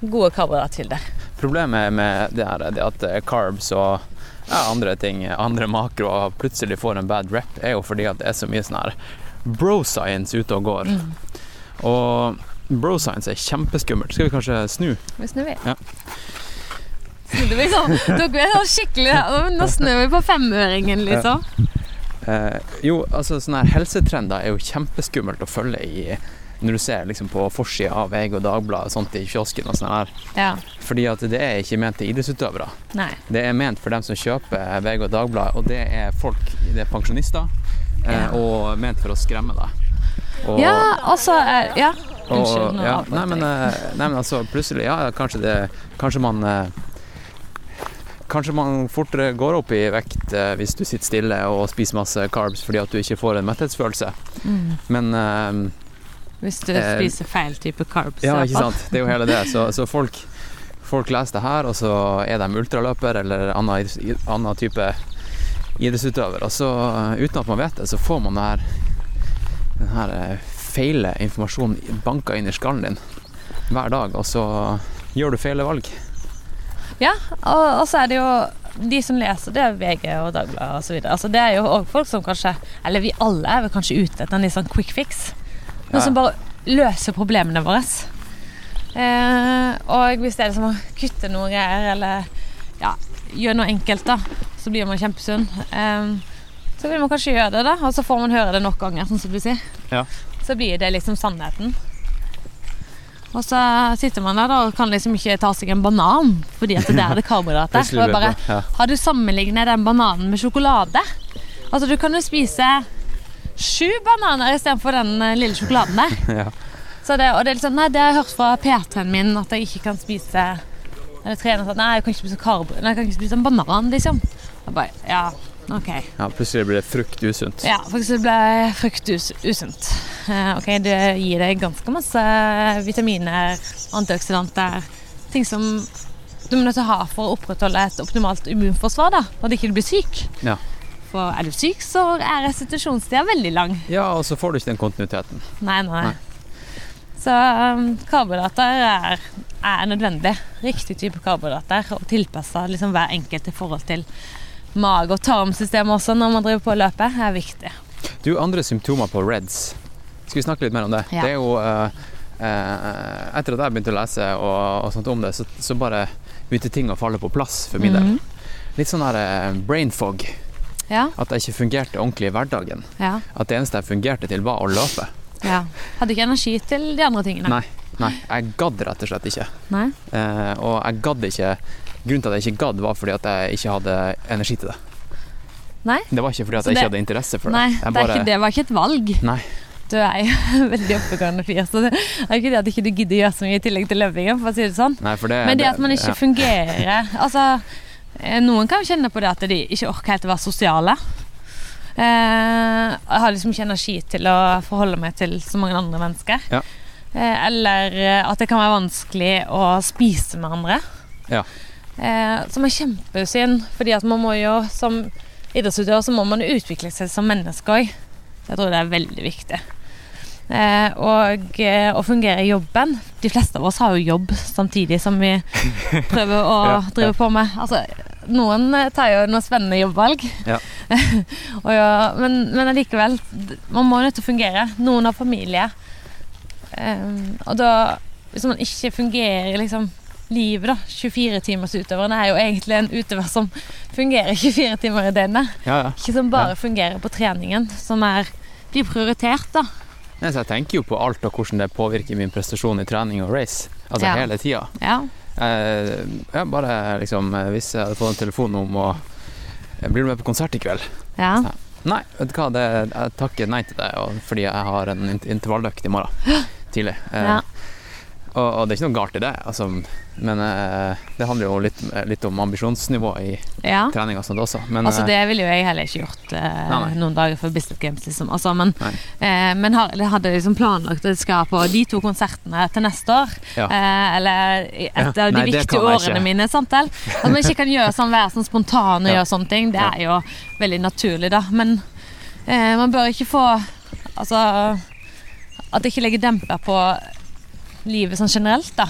gode karbohydratkilder. Problemet med det her er at eh, carbs og ja, andre ting, andre makroer plutselig får en bad rep, er jo fordi at det er så mye sånn her bro-science ute og går. Og bro-science er kjempeskummelt. Skal vi kanskje snu? Vi snur, vi. Ja. Snudde vi sånn. Dere ble sånn skikkelig Nå snur vi på femøringen, liksom. Eh, jo, altså sånne her helsetrender er jo kjempeskummelt å følge i når du ser liksom på forsida av VG og Dagbladet og sånt i kiosken og sånn her. Ja. Fordi at det er ikke ment til idrettsutøvere. Nei. Det er ment for dem som kjøper VG og Dagbladet, og det er folk, det er pensjonister, eh, Ja. og ment for å skremme deg. Og, Ja, altså eh, Ja. Unnskyld, nå ja, nei, men, eh, nei, men altså, plutselig, ja, kanskje det Kanskje man eh, Kanskje man fortere går opp i vekt eh, hvis du sitter stille og spiser masse carbs fordi at du ikke får en metthetsfølelse. Mm. Men eh, Hvis du Eh, spiser feil type carbs. Ja, ikke sant. Det er jo hele det. Så, så folk, folk leser det her, og så er de ultraløper eller annen, annen type idrettsutøver. Og så, uten at man vet det, så får man det her, den her feile informasjonen banker inn i skallen din hver dag, og så gjør du feile valg. Ja, og, og så er det jo de som leser, det er VG og Dagbladet osv. Altså, det er jo òg folk som kanskje Eller vi alle er vel kanskje ute etter en litt sånn quick fix. Noe Ja. som bare løser problemene våre. Eh, og hvis det er liksom å kutte noe greier, eller ja, gjøre noe enkelt, da, så blir man kjempesunn. Eh, så vil man kanskje gjøre det, da, og så får man høre det nok ganger, sånn som du sier. Ja. Så blir det liksom sannheten. Og så sitter man der da, og kan liksom ikke ta seg en banan, fordi at det er det karbohydrater. Og bare, ja. har du sammenlignet den bananen med sjokolade? Altså, du kan jo spise sju bananer istedenfor den eh, lille sjokoladen der. Ja. Så det, og det er liksom, nei, det har jeg hørt fra P3-en min, at jeg ikke kan spise Eller trene sa nei, jeg kan ikke spise karbo, nei, jeg kan ikke spise en banan, liksom. Jeg bare, ja, ok. ja, plutselig blir det frukt usunt. Ja, det ble frukt us usunt. Eh, ok, det gir deg ganske masse vitaminer, antioksidanter, ting som du må nødt til å ha for å opprettholde et optimalt immunforsvar, da, når du ikke blir syk. Ja. For er du syk, så er restitusjonstida veldig lang. ja, og så får du ikke den kontinuiteten. Nei, nei. Nei. Så um, karbohydrater er, er nødvendig. Riktig type karbohydrater. Og tilpassa liksom, hver enkelt i forhold til mage- og tarmsystemet også når man driver på å løpe, er viktig. Du, andre symptomer på REDS. Skal vi snakke litt mer om det? Ja. Det er jo uh, uh, Etter at jeg begynte å lese og, og sånt om det, så, så bare begynte ting å falle på plass for min del. Litt sånn her uh, brain fog. Ja, At jeg ikke fungerte ordentlig i hverdagen. ja, At det eneste jeg fungerte til, var å løpe. ja. Hadde ikke energi til de andre tingene. Nei. Nei, jeg gadd rett og slett ikke. Nei? Eh, og jeg gadd ikke Grunnen til at jeg ikke gadd, var fordi at jeg ikke hadde energi til det. Nei? Det var ikke fordi at jeg det- ikke hadde interesse for det. Nei, det, bare- ikke, det var ikke et valg. Nei. Du er jo veldig oppegående fyr, så det er ikke det at ikke du gidder gjøre så mye i tillegg til løpingen, for å si det sånn. Nei, for det, Men det at man ikke ja. fungerer Altså, eh, noen kan jo kjenne på det at de ikke orker helt å være sosiale. Eh, jeg har liksom ikke energi til å forholde meg til så mange andre mennesker. Ja. Eh, eller at det kan være vanskelig å spise med andre. Ja. Eh, som er kjempesynd, fordi at man må jo som idrettsutøver så må man jo utvikle seg som menneske òg. Jeg tror det er veldig viktig. Eh, og eh, å fungere i jobben De fleste av oss har jo jobb samtidig som vi prøver å Ja, drive ja. på med. Altså, noen eh, tar jo noen spennende jobbvalg. Ja. ja, men, men allikevel, man må nødt til å fungere. Noen har familie. Eh, og da Hvis man ikke fungerer liksom livet, da. 24-timersutøveren er jo egentlig en utøver som fungerer 24 timer i døgnet. Ja, ja. Ikke som bare fungerer på treningen, som er, blir prioritert, da. Nei, så jeg tenker jo på alt og hvordan det påvirker min prestasjon i trening og race. Altså Ja. hele tida. Ja. Eh, ja, bare liksom eh, Hvis jeg hadde fått en telefon om å eh, Blir du med på konsert i kveld? ja. Nei, vet du hva, det, jeg takker nei til det fordi jeg har en intervalløkt i morgen tidlig. Eh, Ja. Og, og det er ikke noe galt i det, altså, men eh, det handler jo litt, litt om ambisjonsnivået i ja. trening og sånt også. Men, Altså eh, Det ville jo jeg heller ikke gjort eh, Nei, nei. noen dager før Bislett Games. Liksom. Altså, men eh, men har, hadde liksom planlagt at jeg skal på de to konsertene til neste år. Ja. Eh, eller et av de Nei, viktige årene mine. Sant vel? At man ikke kan gjøre sånn, være sånn spontan og Ja. gjøre sånne ting. Det er jo veldig naturlig, da. Men eh, man bør ikke få Altså At det ikke legger demper på livet sånn generelt, da.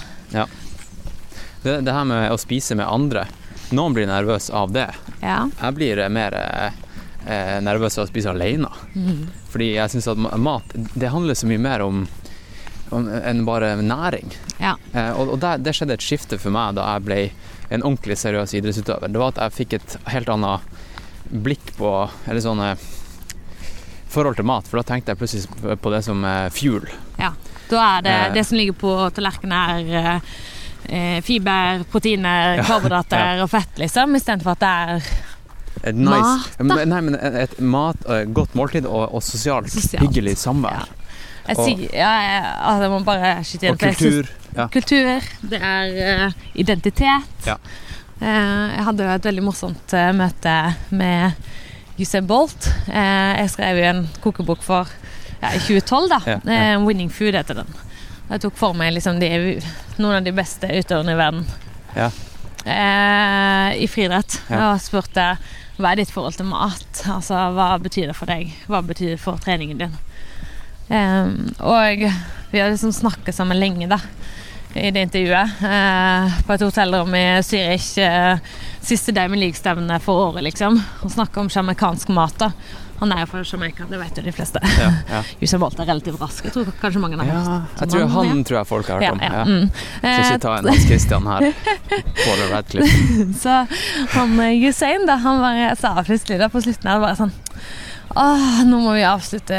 det, det her med å spise med andre Noen blir nervøs av det. Ja. Jeg blir eh, mer eh, eh, nervøs av å spise alene. Mm. Fordi jeg syns at mat det handler så mye mer om, om enn bare næring. Ja. Eh, og og der, det skjedde et skifte for meg da jeg ble en ordentlig seriøs idrettsutøver. Det var at jeg fikk et helt annet blikk på Eller sånn eh, forhold til mat. For da tenkte jeg plutselig på det som fuel. fuel. Da er det det som ligger på tallerkenen, er eh, eh, fiber, proteiner, karbohydrater og fett, liksom. Istedenfor at det er Et nice, Mat, da? Nei, men et, mat, eh, godt måltid og, og sosialt, Sosialt. hyggelig samvær. Jeg sier ja, jeg, altså, jeg må bare skyte inn. Og kultur. Ja. Kultur, det er uh, identitet. Ja. Uh, jeg hadde jo et veldig morsomt uh, møte med Usain Bolt. Jeg skrev jo en kokebok for ja, i 2012, da. Ja, ja. Eh, 'Winning Food' heter den. Jeg tok for meg liksom de, noen av de beste utøverne i verden Ja. eh, i friidrett. Ja. Og spurte hva er ditt forhold til mat? Altså, Hva betyr det for deg? Hva betyr det for treningen din? Eh, og vi har liksom snakket sammen lenge, da. I det intervjuet. eh, på et hotellrom i Zürich. eh, siste Diamond League-stevne for året, liksom. Og snakke om jamaicansk mat. da Han er jo fra Jamaica, det vet jo de fleste. Ja, ja. Usain Bolt er relativt rask. Jeg tror kanskje mange har ja, hørt jeg tror han, han, han tror jeg folk har hørt om. ja. Ja. Mm. Eh, ikke ta en Hans Christian her. Paul Radcliffe. Så han eh, Usain da, han bare sa plutselig da på slutten her bare sånn Åh, nå må vi avslutte,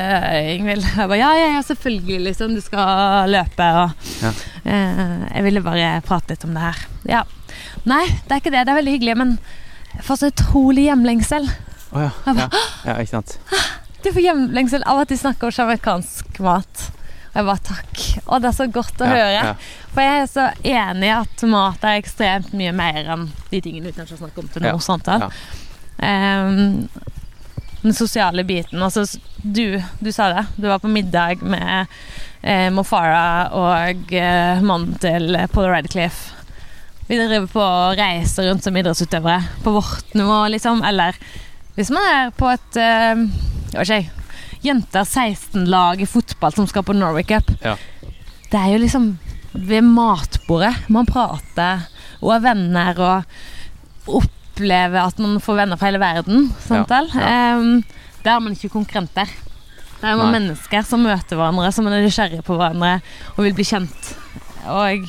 Ingvild. Jeg bare, ja, ja, ja, selvfølgelig, liksom. Du skal løpe og Ja. eh, Jeg ville bare prate litt om det her. Ja. Nei, det er ikke det. Det er veldig hyggelig, men jeg får så utrolig hjemlengsel. Å ja. Jeg ja. ja. Ikke sant. Du får hjemlengsel av at de snakker om jamaicansk mat. Og jeg bare takk. Å, det er så godt å høre. For jeg er så enig i at mat er ekstremt mye mer enn de tingene vi kanskje har snakket om til nå. Sant. Ehm, den sosiale biten. Altså, du, du sa det. Du var på middag med eh, Mofara og eh, mannen til Paul Radcliffe. Vi driver på og reiser rundt som idrettsutøvere på vårt nivå, liksom. Eller hvis man er på et uh, ikke, jenter 16-lag i fotball som skal på Norway Cup. Ja. Det er jo liksom ved matbordet man prater og er venner og opplever at man får venner fra hele verden. Sant Ja, ja. Um, der er man ikke konkurrenter. Der er man Nei. mennesker som møter hverandre, som er nysgjerrige på hverandre og vil bli kjent. Og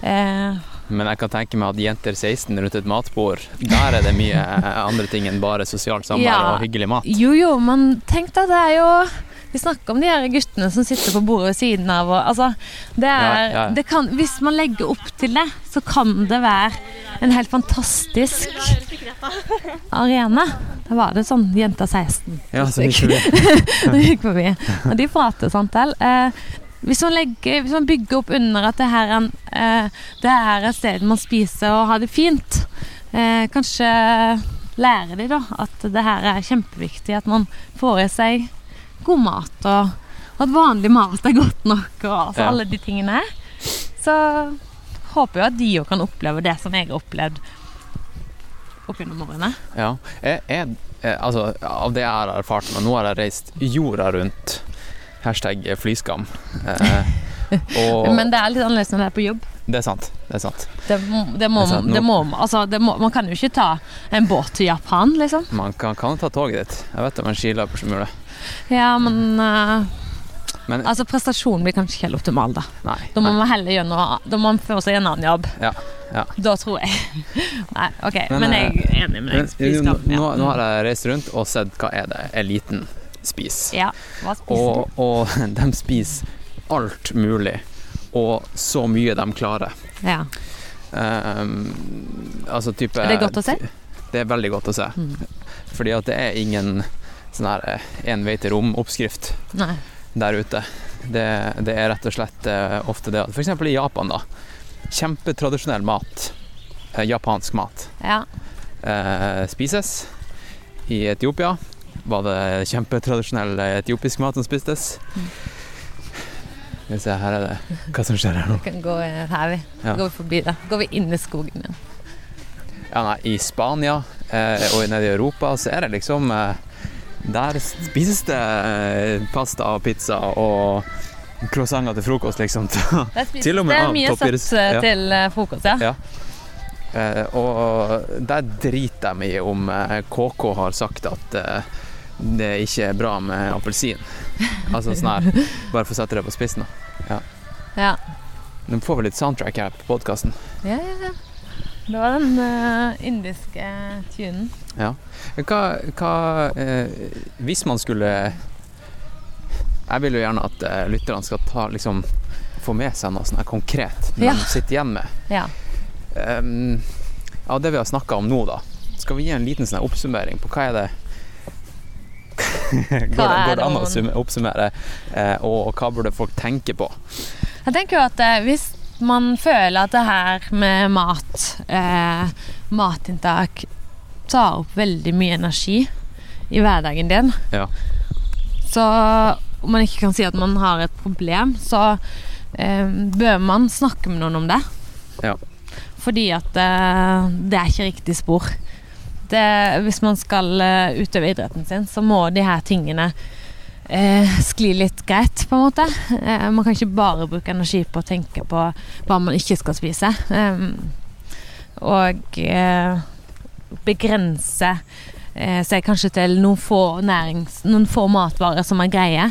eh, Men jeg kan tenke meg at jenter 16 rundt et matbord, der er det mye andre ting enn bare sosialt samvær Ja. og hyggelig mat. Jo, jo, men tenk deg, det er jo Vi snakker om de her guttene som sitter på bordet ved siden av og Altså, det er Ja, ja. Det kan Hvis man legger opp til det, så kan det være en helt fantastisk arena. Da var det sånn jenta 16 Ja, så gikk vi. som gikk forbi. Og de prater sånn vel. Hvis man, legger, hvis man bygger opp under at det her er, en, eh, det er et sted man spiser og har det fint, eh, kanskje lærer de da at det her er kjempeviktig, at man får i seg god mat, og, og at vanlig mat er godt nok, og altså, Ja. alle de tingene. Så håper jeg at de òg kan oppleve det som jeg har opplevd opp gjennom årene. Ja. Jeg, jeg, eh, altså, av det jeg har erfart nå har jeg reist jorda rundt. Hashtag flyskam. Eh, og Men det er litt annerledes når det er på jobb. det er sant. Det er sant. Det, det, må, Det sant, det må altså, må, Man kan jo ikke ta en båt til Japan, liksom. Man kan, kan ta toget ditt. Jeg vet om en skiløper som gjør det. Ja, men uh, Men Altså, prestasjonen blir kanskje ikke helt optimal, da. nei. Da må nei. man heller gjøre noe Da må man få seg en annen jobb. Ja, ja. Da tror jeg. Nei, OK. Men, Men, eh, jeg er enig med deg. Nå. Nå, nå har jeg reist rundt og sett hva er det eliten spiser. ja. Hva spiser Og, og de spiser alt mulig, og så mye de klarer. Ja. Um, altså type Er det godt å se? Det er veldig godt å se. Mm. Fordi at det er ingen sånn her én vei til rom-oppskrift der ute. Det, det er rett og slett eh, ofte det at f.eks. i Japan, da. Kjempetradisjonell mat. Eh, japansk mat. Ja. Uh, spises. I Etiopia var det kjempetradisjonell etiopisk mat som spistes. Mm. Skal vi se, her er det hva som skjer her nå. Vi kan gå her, vi. Ja. Går vi forbi det. Går vi inn i skogen igjen. Ja, nei, I Spania eh, og nede i Europa så er det liksom eh, Der spises det eh, pasta og pizza og croissanter til frokost, liksom. Til og med det er mye satt eh, ja. til eh, frokost, ja. Ja. Eh, og der driter de i om eh, KK har sagt at eh, det ikke er bra med appelsin. Altså sånn her, bare for å sette det på spissen. Ja. Ja. Nå får vi litt soundtrack her på podkasten. Ja, ja, ja. Det var den uh, indiske tunen. Ja. Hva, hva uh, Hvis man skulle Jeg vil jo gjerne at uh, lytterne skal ta, liksom, få med seg noe sånn her konkret Ja. de sitter igjen med. Ja. Um, av det vi har snakka om nå, da. Skal vi gi en liten sånn oppsummering på hva er det går, går det an å oppsummere, eh, og, hva burde folk tenke på? Jeg tenker jo at eh, hvis man føler at det her med mat, eh, matinntak, tar opp veldig mye energi i hverdagen din, Ja. så om man ikke kan si at man har et problem, så eh, bør man snakke med noen om det. Ja. Fordi at eh, det er ikke riktig spor. Det, hvis man skal eh, utøve idretten sin, så må de her tingene eh, skli litt greit, på en måte. Eh, man kan ikke bare bruke energi på å tenke på hva man ikke skal spise. Em, og eh, begrense eh, seg kanskje til noen få nærings... Noen få matvarer som er greie.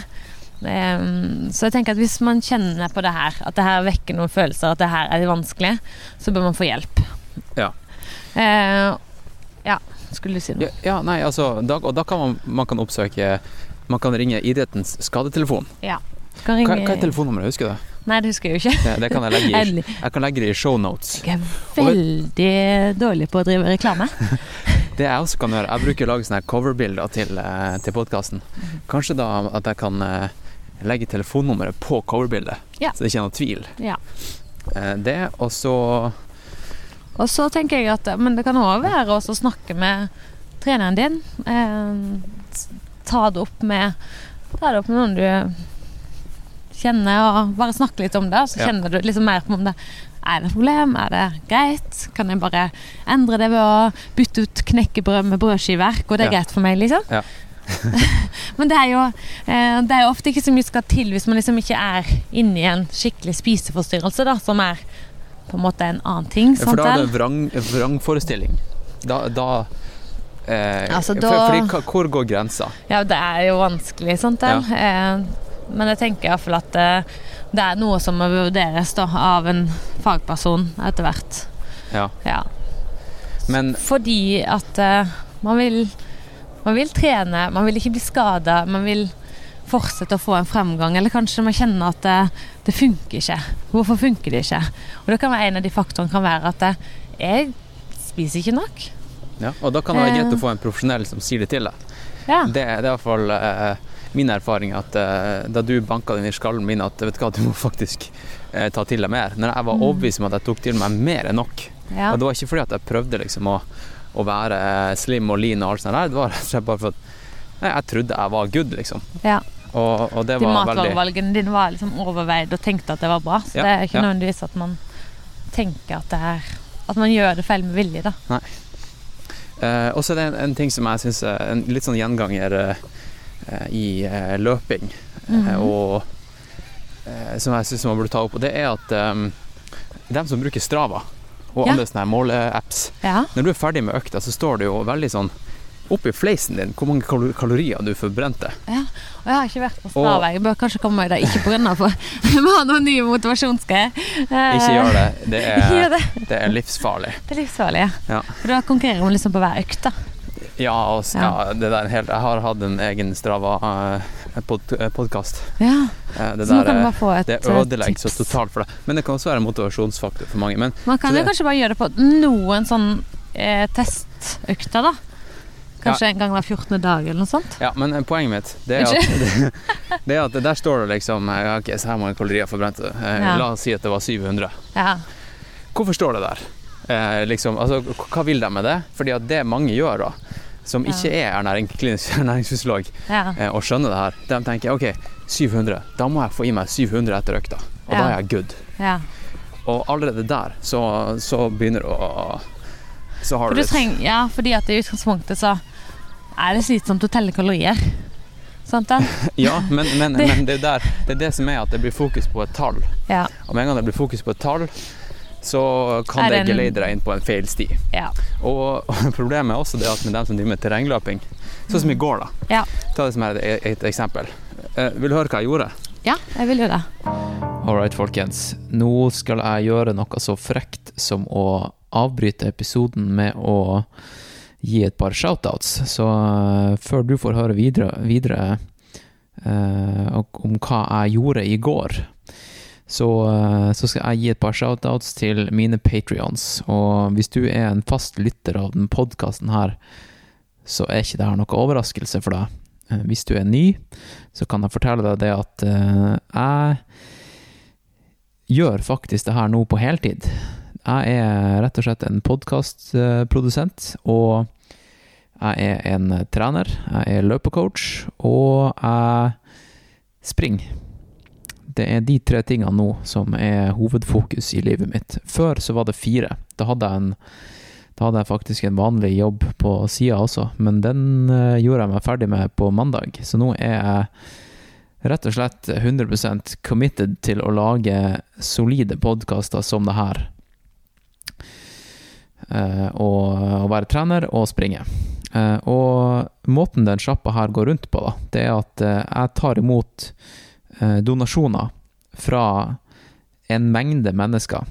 Em, så jeg tenker at hvis man kjenner på det her, at det her vekker noen følelser, at det her er vanskelig, så bør man få hjelp. Ja. Eh, ja, skulle du si noe? Ja, ja nei, altså, da, og da kan man, man kan oppsøke Man kan ringe idrettens skadetelefon. Kan Hva, hva er telefonnummeret, husker du det? Nei, det husker jeg jo ikke. Det, det kan jeg legge i, jeg kan legge det i shownotes. Jeg er veldig dårlig på å drive reklame. Det jeg også kan gjøre, jeg bruker å lage sånne coverbilder til, eh, til podkasten. Kanskje da at jeg kan eh, legge telefonnummeret på coverbildet, Ja. så det ikke er noe tvil. Ja. Eh, Det, og så Og så tenker jeg at Men det kan òg være å snakke med treneren din. Eh, ta det opp med Ta det opp med noen du kjenner, og bare snakke litt om det. Så Ja. kjenner du liksom mer på om det er det et problem, er det greit? Kan jeg bare endre det ved å bytte ut knekkebrød med brødskiver? Går det Ja. greit for meg, liksom? Ja. Men det er jo eh, Det er jo ofte ikke så mye skal til hvis man liksom ikke er inne i en skikkelig spiseforstyrrelse, da, som er på en måte en annen ting. For da er det vrang, vrangforestilling. Da, da eh, Altså, for, da- fordi, hva- hvor går grensa? Ja, det er jo vanskelig, sant ja. Eh, Men jeg tenker iallfall at det, det er noe som må vurderes da, av en fagperson etter hvert. Ja. Ja. Men Fordi at eh, man vil Man vil trene, man vil ikke bli skada, man vil fortsette å få en fremgang. Eller kanskje man kjenner at det, det funker ikke. Hvorfor funker det ikke? Og det kan være en av de faktorene kan være at eh, jeg spiser ikke nok. ja, Og da kan det være Eh. greit å få en profesjonell som sier det til deg. Ja. Det, det er i hvert fall eh, min erfaring at eh, da du banka den i skallen min at vet du hva, du må faktisk eh, ta til deg mer. Når jeg var overbevist om at jeg tok til meg mer enn nok. ja. Og det var ikke fordi at jeg prøvde liksom å, å være eh, slim og lean og alt sånt der. Det var rett og slett bare for at nei, jeg trodde jeg var good, liksom. ja. Og, og det De var veldig matvarevalgene dine var liksom overveid og tenkte at det var bra. Så Ja, det er ikke ja. nødvendigvis at man tenker at det er At man gjør det feil med vilje, da. Eh, og så er det en, en ting som jeg syns er en litt sånn gjenganger eh, eh, i eh, løping, mm -hmm. og eh, som jeg syns man burde ta opp, og det er at um, dem som bruker Strava og Ja. andre sånne måleapps Ja. Når du er ferdig med økta, så står det jo veldig sånn oppi fleisen din hvor mange kalo- kalorier du forbrente. ja. Og jeg har ikke vært på Strava. Jeg bør kanskje komme meg der. Ikke pga. for vi ha noen nye motivasjonsgreier. Eh, Ikke gjør det. Det er, det. det er livsfarlig. Det er livsfarlig. Ja. Ja. For da konkurrerer man liksom på hver økt, da. Ja, og, Ja. det der er helt Jeg har hatt en egen Strava-podkast. Ja. det Så der er- Det eh, ødelegger så totalt for deg. Men det kan også være en motivasjonsfaktor for mange. Men Man kan jo kanskje bare gjøre det på noen sånn eh, testøkter, da. Kanskje en gang hver 14. dag eller noe sånt. Ja, men eh, poenget mitt det er, at, det er at der står det liksom eh, Ok, så her mange kalorier forbrente. Eh, Ja. La oss si at det var 700. Ja. Hvorfor står det der? Eh, liksom, altså, hva vil de med det? Fordi at det mange gjør da, som Ja. ikke er ernæring, klinisk ernæringsfysiolog, ja. eh, og skjønner det her, de tenker ok, 700, da må jeg få i meg 700 etter økta. Og da er jeg good. ja. Og allerede der så, så begynner du å Så har For du du treng, ja, fordi at i utgangspunktet så er det slitsomt å telle kalorier. Sant det? Ja, men, men, men det, er der, det er det som er at det blir fokus på et tall. Ja. Og med en gang det blir fokus på et tall, så kan det geleide deg inn på en feil sti. ja. Og, og problemet er også det at med dem som driver med terrengløping, sånn som i går, da. Ja. Ta det som er et, et eksempel. Eh, vil du høre hva jeg gjorde? Ja, jeg vil jo det. Alright, folkens. Nå skal jeg gjøre noe så frekt som å avbryte episoden med å gi et par shoutouts. Så eh, før du får høre videre, videre uh, om hva jeg gjorde i går, så, uh, så skal jeg gi et par shoutouts til mine patrions. Og hvis du er en fast lytter av den podkasten her, så er ikke det her noe overraskelse for deg. Hvis du er ny, så kan jeg fortelle deg det at jeg gjør faktisk det her nå på heltid. Jeg er rett og slett en podkastprodusent, og jeg er en trener, jeg er løpecoach, og jeg springer. Det er de tre tingene nå som er hovedfokus i livet mitt. Før så var det fire. Da hadde jeg, en, da hadde jeg faktisk en vanlig jobb på sida også, men den eh, gjorde jeg meg ferdig med på mandag. Så nå er jeg rett og slett 100% committed til å lage solide podkaster som det her. Eh, og, og være trener og springe. Eh, og måten den sjappa her går rundt på, da, det er at eh, jeg tar imot eh, donasjoner fra en mengde mennesker.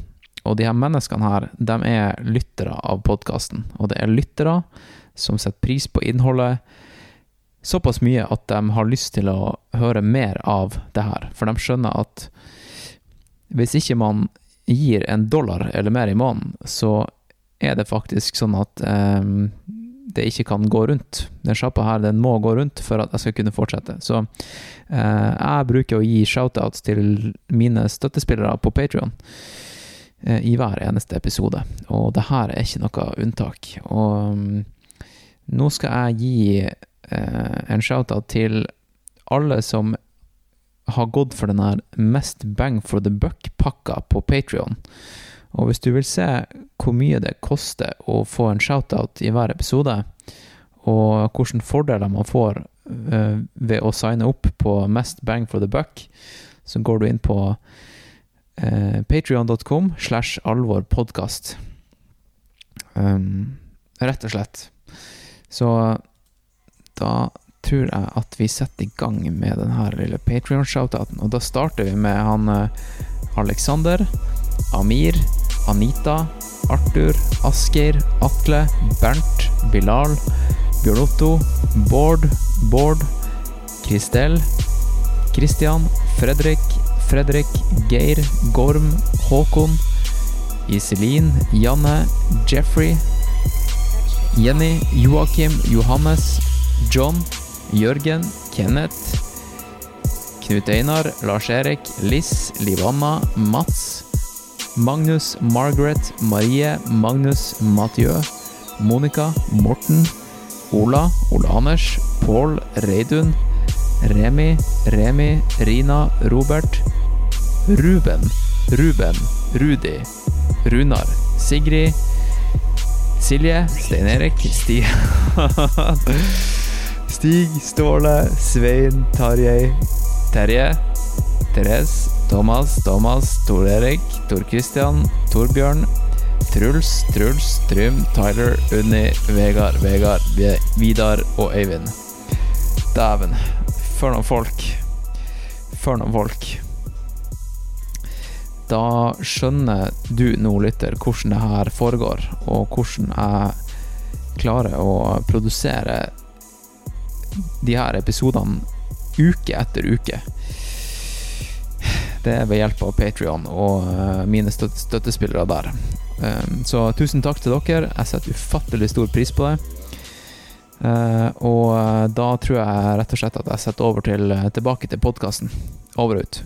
Og de her menneskene her, de er lyttere av podkasten. Og det er lyttere som setter pris på innholdet såpass mye at de har lyst til å høre mer av det her. For de skjønner at hvis ikke man gir en dollar eller mer i måneden, så er det faktisk sånn at um, det ikke kan gå rundt. Den sjappa her den må gå rundt for at jeg skal kunne fortsette. Så eh, jeg bruker å gi shoutouts til mine støttespillere på Patrion i hver eneste episode, og det her er ikke noe unntak. Og um, nå skal jeg gi eh, en shout-out til alle som har gått for den her mest bang for the buck-pakka på Patrion. Og hvis du vil se hvor mye det koster å få en shout-out i hver episode, og hvilke fordeler man får eh, ved å signe opp på mest bang for the buck, så går du inn på uh, patrion.com slash alvorpodkast. Um, rett og slett. Så da tror jeg at vi setter i gang med denne lille Patrion-shoutouten. Og da starter vi med han eh, Alexander, Amir, Anita, Arthur, Asgeir, Atle, Bernt, Bilal, Bjørn Otto, Bård, Bård, Kristel, Christian, Fredrik, Fredrik, Geir, Gorm, Håkon, Iselin, Janne, Jeffrey, Jenny, Joakim, Johannes, John, Jørgen, Kenneth, Knut Einar, Lars-Erik, Liss, Livanna, Mats, Magnus, Margaret, Marie, Magnus, Mathieu, Monica, Morten, Ola, Ole Anders, Pål, Reidun, Remi, Remi, Rina, Robert, Ruben, Ruben, Rudi, Runar, Sigrid, Silje, Stein Erik, Stig Stig, Ståle, Svein, Tarjei, Terje, Therese, Thomas, Thomas, Tor Erik, Tor Christian, Torbjørn, Truls, Truls, Trym, Tyler, Unni, Vegard, Vegard, Vidar og Øyvind. Dæven. For noen folk. For noen folk. Da skjønner du nå, lytter, hvordan det her foregår, og hvordan jeg klarer å produsere de her episodene uke etter uke. Det er ved hjelp av Patrion og eh, mine støttespillere der. Um, så tusen takk til dere. Jeg setter ufattelig stor pris på det. Eh, og eh, da tror jeg rett og slett at jeg setter over til, eh, tilbake til podkasten. Over og ut.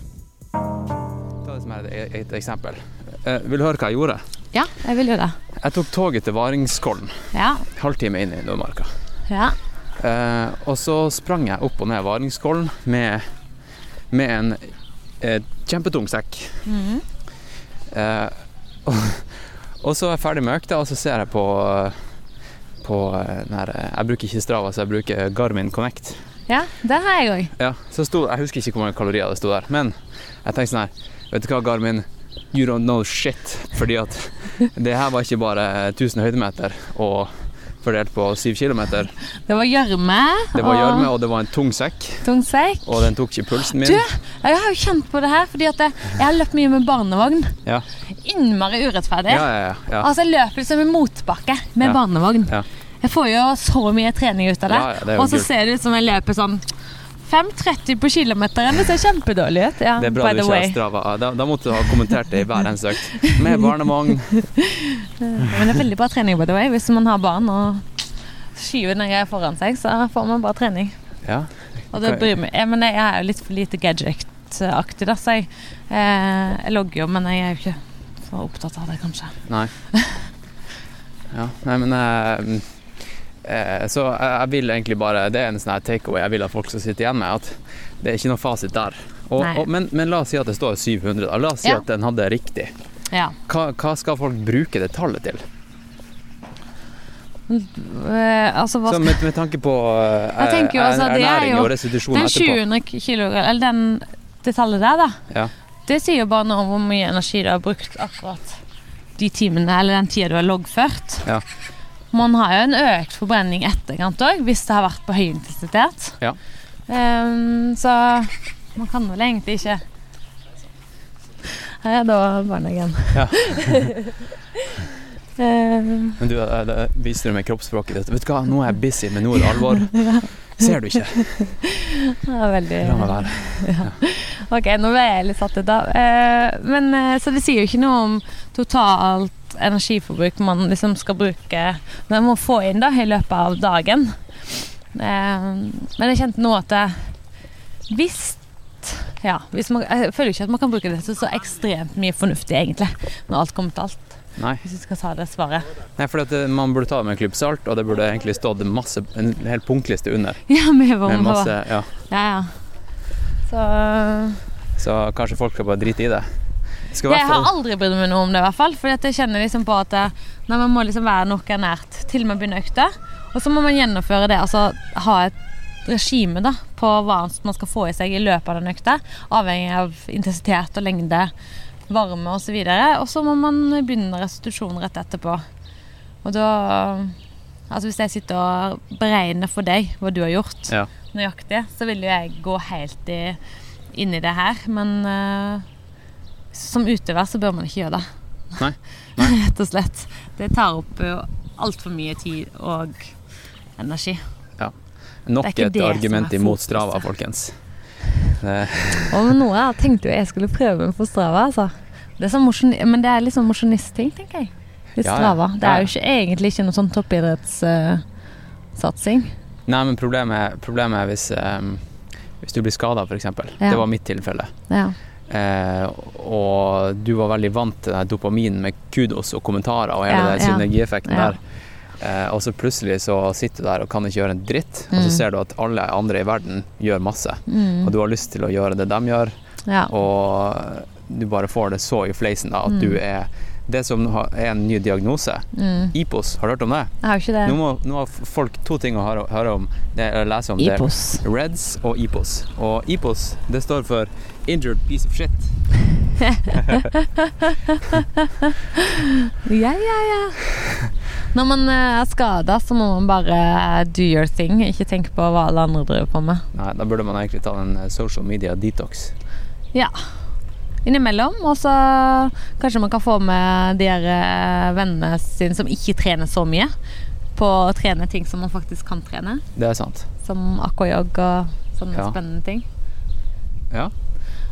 Ta det som er et, et eksempel. Vil du høre hva jeg gjorde? Ja, jeg vil jo det. Jeg tok toget til Varingskollen, Ja. halvtime inn i Nordmarka. ja. Eh, og så sprang jeg opp og ned Varingskollen med, med en eh, kjempetung sekk. Mhm. Eh, og, og så er jeg ferdig med økta, og så ser jeg på, på eh, her Jeg bruker ikke Strava, så jeg bruker Garmin Connect. ja det har jeg òg. Ja, Jeg husker ikke hvor mange kalorier det sto der, men jeg tenkte sånn her Vet du hva, Garmin? You don't know shit. Fordi at det her var ikke bare 1000 høydemeter og fordelt på 7 kilometer. Det var gjørme Det var gjørme, og det var en tung sekk, tung sekk. og den tok ikke pulsen min. Du, jeg har jo kjent på det her, fordi jeg, jeg har løpt mye med barnevogn. Ja, Innmari urettferdig. ja, ja. ja. Altså, jeg løper liksom i motbakke med Ja. barnevogn. Ja. Jeg får jo så mye trening ut av det. Ja, ja, det og så ser det ut som jeg løper sånn 5,30 på kilometeren. Det ser kjempedårlig ut. Ja, Det er bra du ikke har. Strava. Da, da måtte du ha kommentert det i hver eneste økt. Med barnevogn. Men det er veldig bra trening, by the way. Hvis man har barn og skyver den greia foran seg, så får man bra trening. Ja. Og det bryr meg. Men jeg er jo litt for lite gadget-aktig, da, så jeg, eh, jeg logger jo, men jeg er jo ikke så opptatt av det, kanskje. Nei. Ja, nei, men eh, Så jeg, vil egentlig bare Det er en sånn takeaway jeg vil at folk skal sitte igjen med. At det er ikke noe fasit der. Og, og, men, men la oss si at det står 700. Da. La oss si Ja. at den hadde riktig. Ja. Hva, hva skal folk bruke det tallet til? Uh, altså, hva med, med tanke på uh, altså, er ernæring jo og restitusjon Den etterpå. 700 kilo, eller den, det tallet der, da. Ja. Det sier jo bare noe om hvor mye energi du har brukt akkurat de timene, eller den tida du har loggført. Ja. Man har jo en økt forbrenning etterkant òg, hvis det har vært på høy intensitet. Ja. Um, så man kan vel egentlig ikke Her er da barnehagen. Ja. um, Men du, eh, det viser du med kroppsspråket ditt. Vet du hva, nå er jeg busy, men nå er det alvor. Ser du ikke? det er veldig La meg være. Ok, nå ble jeg litt satt ut da. Uh, men, eh, så det sier jo ikke noe om totalt energiforbruk man liksom skal bruke Man må få inn da i løpet av dagen. Eh, men jeg kjente nå at det, hvis ja, hvis man, Jeg føler ikke at man kan bruke det til så ekstremt mye fornuftig, egentlig. Når alt kommer til alt. Nei. Hvis vi skal ta det svaret. Nei, for at eh, man burde ta det med en klype salt, og det burde egentlig stått masse, en hel punktliste under. Ja, med Med man har ja. Ja, ja. Så Så kanskje folk skal bare drite i det. Skal Jeg har aldri brydd meg noe om det, i hvert fall. For jeg kjenner liksom på at eh, nei, man må liksom være noe nært til man begynner økta. Og så må man gjennomføre det, altså ha et regime da, på hva man skal få i seg i løpet av den økta. Avhengig av intensitet og lengde, varme osv. Og så må man begynne restitusjon rett etterpå. Og da Altså hvis jeg sitter og beregner for deg hva du har gjort, Ja. nøyaktig, så vil jo jeg gå helt i, inn i det her. Men eh, som utøver så bør man ikke gjøre det. Nei. Rett og slett. Det tar opp uh, altfor mye tid og energi. Ja. Nok et argument imot. Strava, folkens. Det, Og noe jeg tenkte jo jeg skulle prøve med på Strava, altså. Det er sånn mosjon, men det er litt sånn mosjonistting, tenker jeg. Litt Ja. Strava. Det er jo ikke, egentlig ikke noe sånn toppidrettssatsing. nei, men problemet, problemet er hvis, um, hvis du blir skada, f.eks. Ja. Det var mitt tilfelle. ja. Eh, og du var veldig vant til dopaminen dopamin med kudos og kommentarer og hele Ja, den synergieffekten Ja. der. Eh, og så plutselig så sitter du der og kan ikke gjøre en dritt, og Mm. så ser du at alle andre i verden gjør masse. Mm. Og du har lyst til å gjøre det de gjør, ja. og du bare får det så i fleisen da, at Mm. du er det som er en ny diagnose. Mm. IPOS, har du hørt om det? Jeg har ikke det. Nå, må, nå har folk to ting å høre, høre om, det, lese om. Det er Reds og IPOS. Og IPOS, det står for Injured Piece of Shit. Ja, ja, ja. Når man eh, er skada, så må man bare do your thing. Ikke tenke på hva alle andre driver på med. Nei, da burde man egentlig ta en eh, social media detox. Ja. Innimellom. Og så kanskje man kan få med de her eh, vennene sine som ikke trener så mye, på å trene ting som man faktisk kan trene. Det er sant. Som aquajog og sånne Ja. spennende ting. Ja.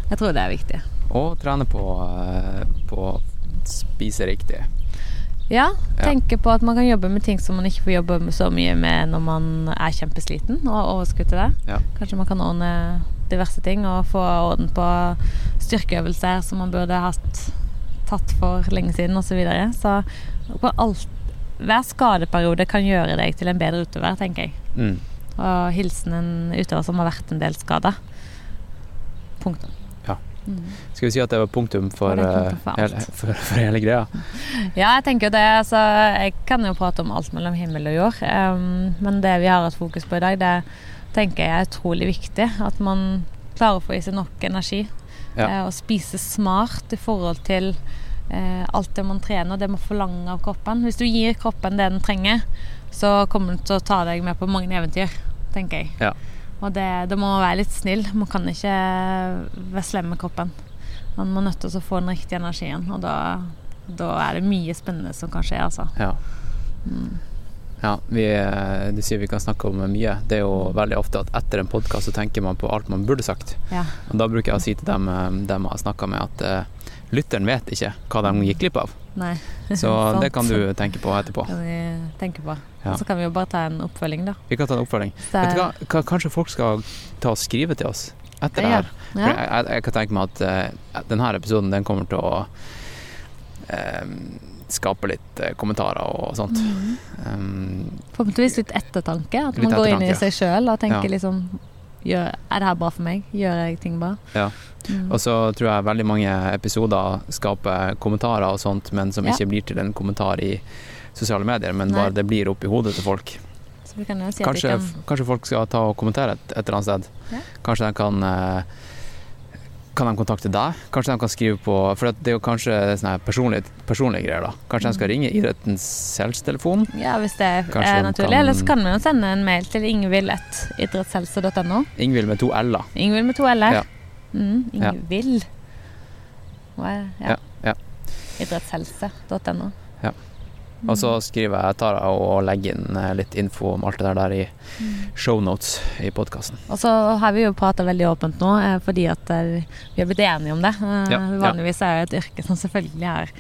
Jeg tror det er viktig. Og trene på, eh, på å spise riktig. Ja, Ja. tenke på at man kan jobbe med ting som man ikke får jobbe med så mye med når man er kjempesliten og har overskudd til det. Ja. Kanskje man kan ordne diverse ting og få orden på styrkeøvelser som man burde hatt tatt for lenge siden osv. Så, videre. så alt, hver skadeperiode kan gjøre deg til en bedre utøver, tenker jeg. Mm. Og hilsen en utøver som har vært en del skada. Punktum. Mm. Skal vi si at det var punktum for, var eh, for for, for hele greia? Ja, jeg tenker det. Altså, jeg kan jo prate om alt mellom himmel og jord. Um, men det vi har hatt fokus på i dag, det tenker jeg er utrolig viktig. At man klarer å få i seg nok energi. Ja. Uh, og spise smart i forhold til uh, alt det man trener, det man forlanger av kroppen. Hvis du gir kroppen det den trenger, så kommer den til å ta deg med på mange eventyr, tenker jeg. Ja. Og det, det må være litt snill. Man kan ikke være slem med kroppen. Man må nødt til å få den riktige energien, og da, da er det mye spennende som kan skje, altså. Ja. Ja, vi, eh, du sier vi kan snakke om mye. Det er jo veldig ofte at etter en podkast så tenker man på alt man burde sagt. Ja. Og da bruker jeg å si til dem, eh, dem jeg har snakka med, at uh, lytteren vet ikke hva de gikk glipp av. Nei. Så det kan du tenke på etterpå. Kan vi tenke på. Ja. Så kan vi jo bare ta en oppfølging, da. Vi kan ta en oppfølging. Så Vet du hva? Kanskje folk skal ta og skrive til oss etter det her. Ja. jeg, jeg, kan tenke meg at uh, denne episoden den kommer til å eh, skape litt uh, kommentarer og sånt. Mhm. Um, Forhåpentligvis litt ettertanke. At Litt man går inn i seg sjøl og tenker liksom gjør, Er det her bra for meg? Gjør jeg ting bra? Ja. Mm. Og så tror jeg veldig mange episoder skaper kommentarer og sånt, men som Ja. ikke blir til en kommentar i sosiale medier, men Nei. bare det blir oppi hodet til folk. Så vi kan jo si Kanskje, kan kanskje folk skal ta og kommentere et, et eller annet sted. Ja. Kanskje de kan eh, Kan de kontakte deg? Kanskje de kan skrive på For det er jo kanskje sånne personlige, personlige greier, da. Kanskje de Mm. skal ringe idrettens selvstelefon? Ja, hvis det er, Kanskje naturlig. kan- Eller så kan vi jo sende en mail til ingvild.idrettshelse.no. Ingvild med to l-er. Ingvild med to l-er. Ja. Mm, Ingvild. Ja. Ja, ja. Idrettshelse.no. Og så skriver jeg tar jeg og legger inn eh, litt info om alt det der, der i Mm. shownotes i podkasten. Og så har vi jo prata veldig åpent nå, eh, fordi at eh, vi har blitt enige om det. Ja. Vanligvis er det et yrke som selvfølgelig er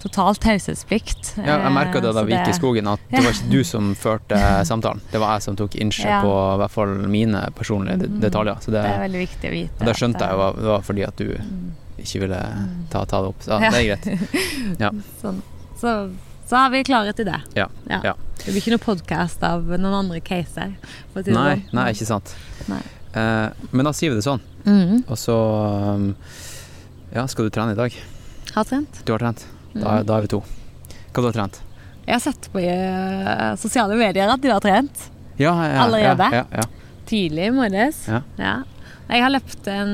totalt taushetsplikt. Ja, jeg merka det da vi gikk i skogen, at det var ikke du som førte samtalen. Det var jeg som tok innsjø Ja. på i hvert fall mine personlige Mm. detaljer. Så det, Det er veldig viktig å vite. og det skjønte jeg jo var- det var fordi at du mm, ikke ville ta, ta det opp. Så Ja. det er greit. Ja. Sånn. Så, så har vi klare til det. Ja, ja. Det blir ikke noen podkast av noen andre caser. Nei, sånn. nei, ikke sant. Nei. Eh, men da sier vi det sånn. Mhm. Og så um, Ja, skal du trene i dag? Har trent. Du har trent? Da, Mhm. da er vi to. Hva du har trent? Jeg har sett på i eh, sosiale medier at du har trent. Ja, ja, Allerede? Ja, ja, ja. Tidlig i morges. Ja. Jeg har løpt en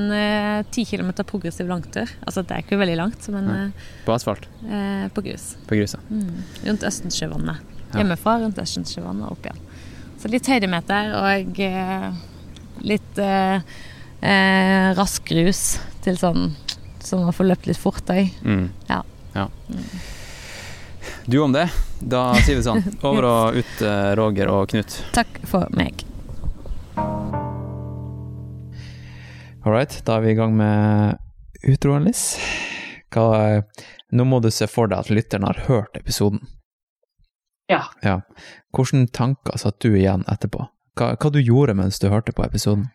ti kilometer progressiv langtur. Altså det er ikke veldig langt, men uh, På asfalt? Uh, på grus. På gruset? Mm. Rundt Østensjøvannet. Ja. Hjemmefra rundt Østensjøvannet og opp igjen. Så litt høydemeter og eh, litt eh, eh, rask rus til sånn som å få løpt litt fort òg. Mm. Ja. ja. Du om det. Da sier vi sånn. Over og ut, eh, Roger og Knut. Takk for meg. All right, da er vi i gang med utroen, Liss. Hva, nå må du se for deg at lytteren har hørt episoden. Ja. Ja. Hvilke tanker satt du igjen etterpå? Hva, hva du gjorde mens du hørte på episoden?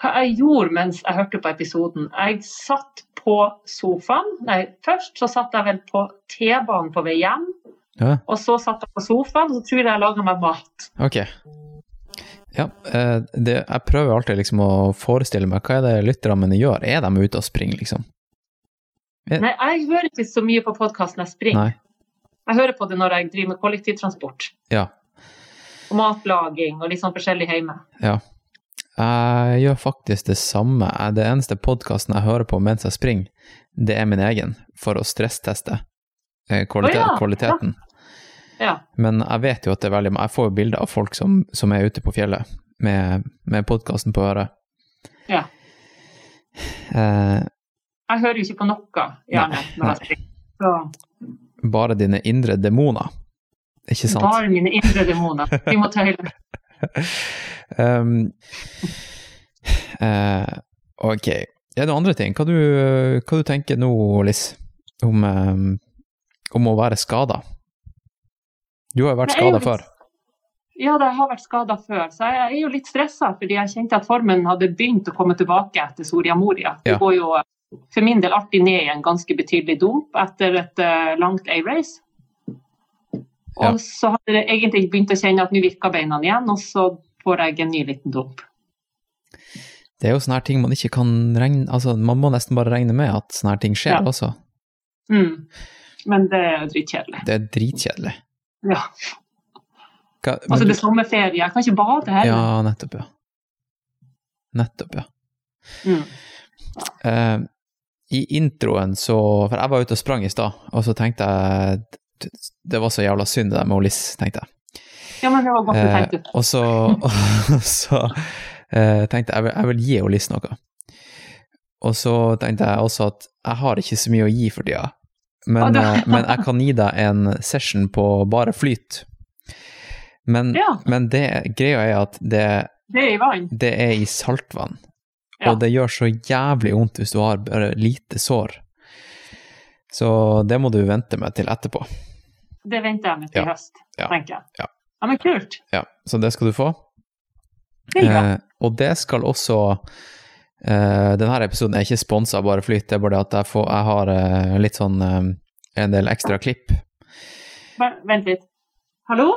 Hva jeg gjorde mens jeg hørte på episoden? Jeg satt på sofaen. Nei, først så satt jeg vel på T-banen på vei hjem. Ja, Og så satt jeg på sofaen, og så tror jeg jeg laga meg mat. ok. Ja, eh, det, jeg prøver alltid liksom å forestille meg hva er det lytterne mine gjør. Er de ute og springer, liksom? Nei, jeg hører ikke så mye på podkast når jeg springer. Nei. Jeg hører på det når jeg driver med kollektivtransport. Ja. Og matlaging og litt sånn forskjellig hjemme. Ja. Jeg gjør faktisk det samme. Det eneste podkasten jeg hører på mens jeg springer, det er min egen, for å stressteste eh, kvalitet, Å ja, kvaliteten. Ja. Men jeg vet jo at det er veldig Jeg får jo bilder av folk som, som er ute på fjellet med, med podkasten på øret. ja. Eh, Jeg hører jo ikke på noe, gjerne, Nei, nei. Bare dine indre demoner. Ikke sant? bare mine indre demoner. Vi må tøyle. Um, eh, ok. Er det andre ting? Hva du, hva du tenker nå, Liss, om, um, om å være skada? Du har jo vært skada før. Ja, jeg har vært skada før, så jeg er jo litt stressa fordi jeg kjente at formen hadde begynt å komme tilbake etter Soria Moria. Det Ja. går jo for min del alltid ned i en ganske betydelig dump etter et uh, langt A-race. Og Ja. så hadde jeg egentlig begynt å kjenne at nå virka beina igjen, og så får jeg en ny liten dump. Det er jo sånne her ting man ikke kan regne Altså, man må nesten bare regne med at sånne her ting skjer Ja. også. Mm. Men det er jo dritkjedelig. Det er dritkjedelig. Ja. Hva, Altså, det er sommerferie, jeg kan ikke bade heller. Ja, nettopp, ja. Nettopp, ja. Mm. Uh, I introen så For jeg var ute og sprang i stad, og så tenkte jeg Det var så jævla synd det der med Liss, tenkte jeg. ja, men det var godt du Eh, tenkte. og så, og så uh, tenkte jeg jeg vil, jeg vil gi Liss noe. Og så tenkte jeg også at jeg har ikke så mye å gi for tida, men, eh, men jeg kan gi deg en session på bare flyt. Men, Ja. men det, greia er at det, Det er det er i saltvann. Ja. Og det gjør så jævlig vondt hvis du har bare lite sår. Så det må du vente med til etterpå. Det venter jeg med til Ja. høst, Ja. tenker jeg. Ja. men kult. Ja, så det skal du få. Det. Eh, og det skal også eh, Denne episoden er ikke sponsa av Bare Flyt, det er bare at jeg, får, jeg har uh, litt sånn uh, en del ekstra klipp. Vent litt. Hallo?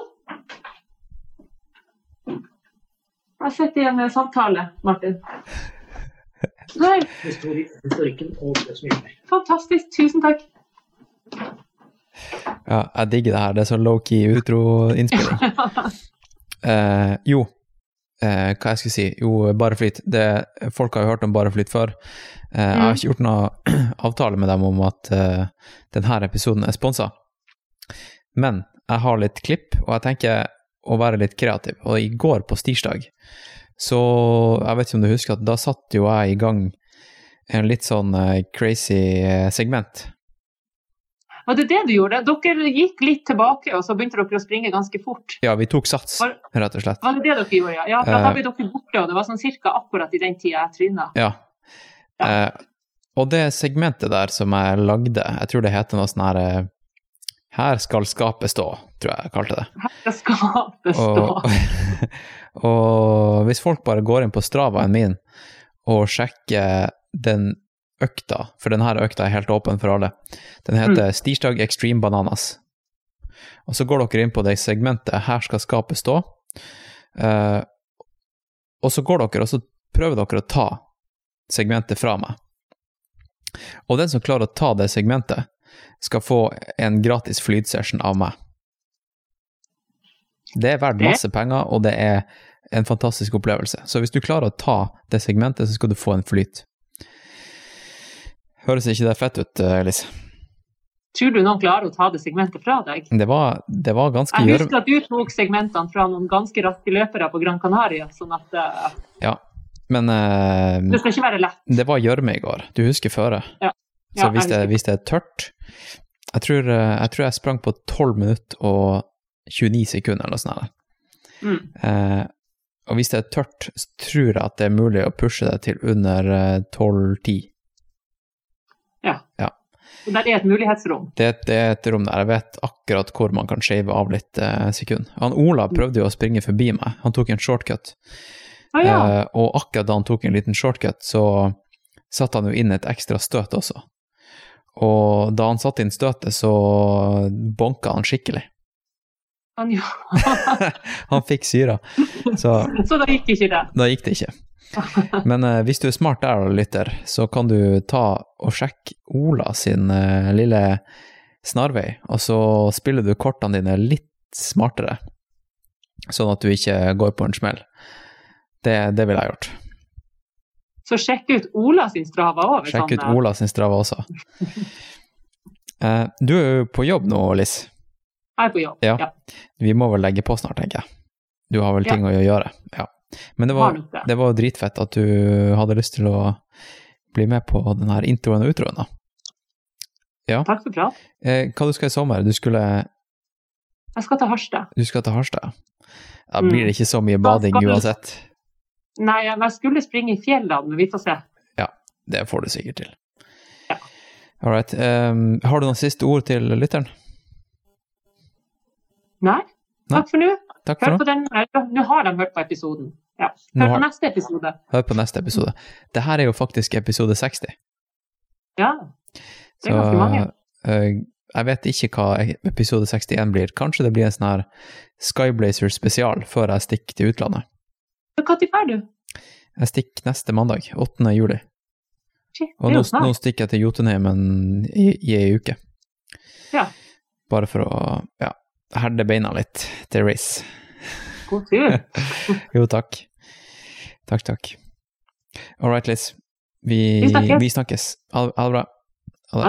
Jeg sitter i en eh, samtale, Martin. Nei, Historikken og det som gjelder. fantastisk. Tusen takk. Ja, jeg digger det her. Det er så low-key utro-innspilling. Eh, jo, eh, hva jeg skulle si? Jo, Bare Flyt. Det, folk har jo hørt om Bare Flyt før. Eh, Jeg har ikke gjort noe avtale med dem om at eh, denne episoden er sponsa. Men jeg har litt klipp, og jeg tenker å være litt kreativ. Og i går på stirsdag, så Jeg vet ikke om du husker at da satte jo jeg i gang en litt sånn eh, crazy eh, segment. Var det det du gjorde? Dere gikk litt tilbake, og så begynte dere å springe ganske fort. Ja, vi tok sats, Var- rett og slett. Var det det dere gjorde, ja? Ja, for Eh. da ble dere borte, og det var sånn cirka akkurat i den tida jeg tryna. Ja. Eh, og det segmentet der som jeg lagde, jeg tror det heter noe sånn her eh, Her skal skapet stå, tror jeg jeg kalte det. Det skapet stå. Og, og hvis folk bare går inn på Stravaen min og sjekker den økta, for denne økta er helt åpen for alle, den heter Stirsdag Extreme Bananas. Og så går dere inn på det segmentet Her skal skapet stå, uh, og så går dere og så prøver dere å ta segmentet fra meg. Og den som klarer å ta det segmentet, skal få en gratis flytsession av meg. Det er verdt masse penger, og det er en fantastisk opplevelse. Så hvis du klarer å ta det segmentet, så skal du få en flyt. Høres ikke det fett ut, Elise? Tror du noen klarer å ta det segmentet fra deg? Det var, det var ganske Jeg husker at du tok segmentene fra noen ganske raske løpere på Gran Canaria, sånn at uh, Ja. Men uh, det skal ikke være lett. det var gjørme i går. Du husker føret? Ja. Så Ja, hvis, det, hvis det er tørt jeg tror, eh, jeg tror jeg sprang på 12 minutter og 29 sekunder eller noe sånt. Mm. Uh, og hvis det er tørt, så tror jeg at det er mulig å pushe det til under eh, 12-10. Så der er et mulighetsrom. Det, det er et rom der jeg vet akkurat hvor man kan shave av litt eh, sekund. Han Ola prøvde jo å springe forbi meg, han tok en shortcut. Ah, ja. Eh, og akkurat da han tok en liten shortcut, så satte han jo inn et ekstra støt også. Og da han satte inn støtet, så bonka han skikkelig. Han, ja. Han fikk syra, så Så da gikk ikke det. da gikk det ikke. Men eh, hvis du er smart der, og lytter, så kan du ta og sjekke Ola sin eh, lille snarvei, og så spiller du kortene dine litt smartere, sånn at du ikke går på en smell. Det, det ville jeg gjort. Så sjekk ut Ola sin Strava òg. Sjekk ut Ola sin strava også. Eh, du er jo på jobb nå, Liss. Jeg er på jobb. Ja. Ja. Vi må vel legge på snart, tenker jeg. Du har vel Ja. ting å gjøre. Ja. Men det var, det. var dritfett at du hadde lyst til å bli med på den her introen og utroen. da. Takk for prat. Eh, hva du skal i sommer? Du, skulle, Jeg skal til Harstad. du skal til Harstad? Da Mm. blir det ikke så mye bading du- uansett. Nei, jeg jeg skulle springe i fjellene, men vi får se. Det får du sikkert til. Ja. All right. Um, har du noen siste ord til lytteren? Nei, takk for nå. Takk for på nå. Nå har de hørt på episoden. Ja. Hør har- på neste episode. Hør på neste episode. Det her er jo faktisk episode 60. Ja. Det er ganske mange. eh, jeg vet ikke hva episode 61 blir. Kanskje det blir en sånn her Skyblazer spesial før jeg stikker til utlandet. Når drar du? Jeg stikker neste mandag, 8. juli. Shit, Og nå, nå stikker jeg til Jotunheimen i, i ei uke. Ja. Bare for å ja, herde beina litt til race. God tur. Jo, takk. Takk, takk. All right, Liz. Vi, Vi snakkes. Ha det bra. Ha det.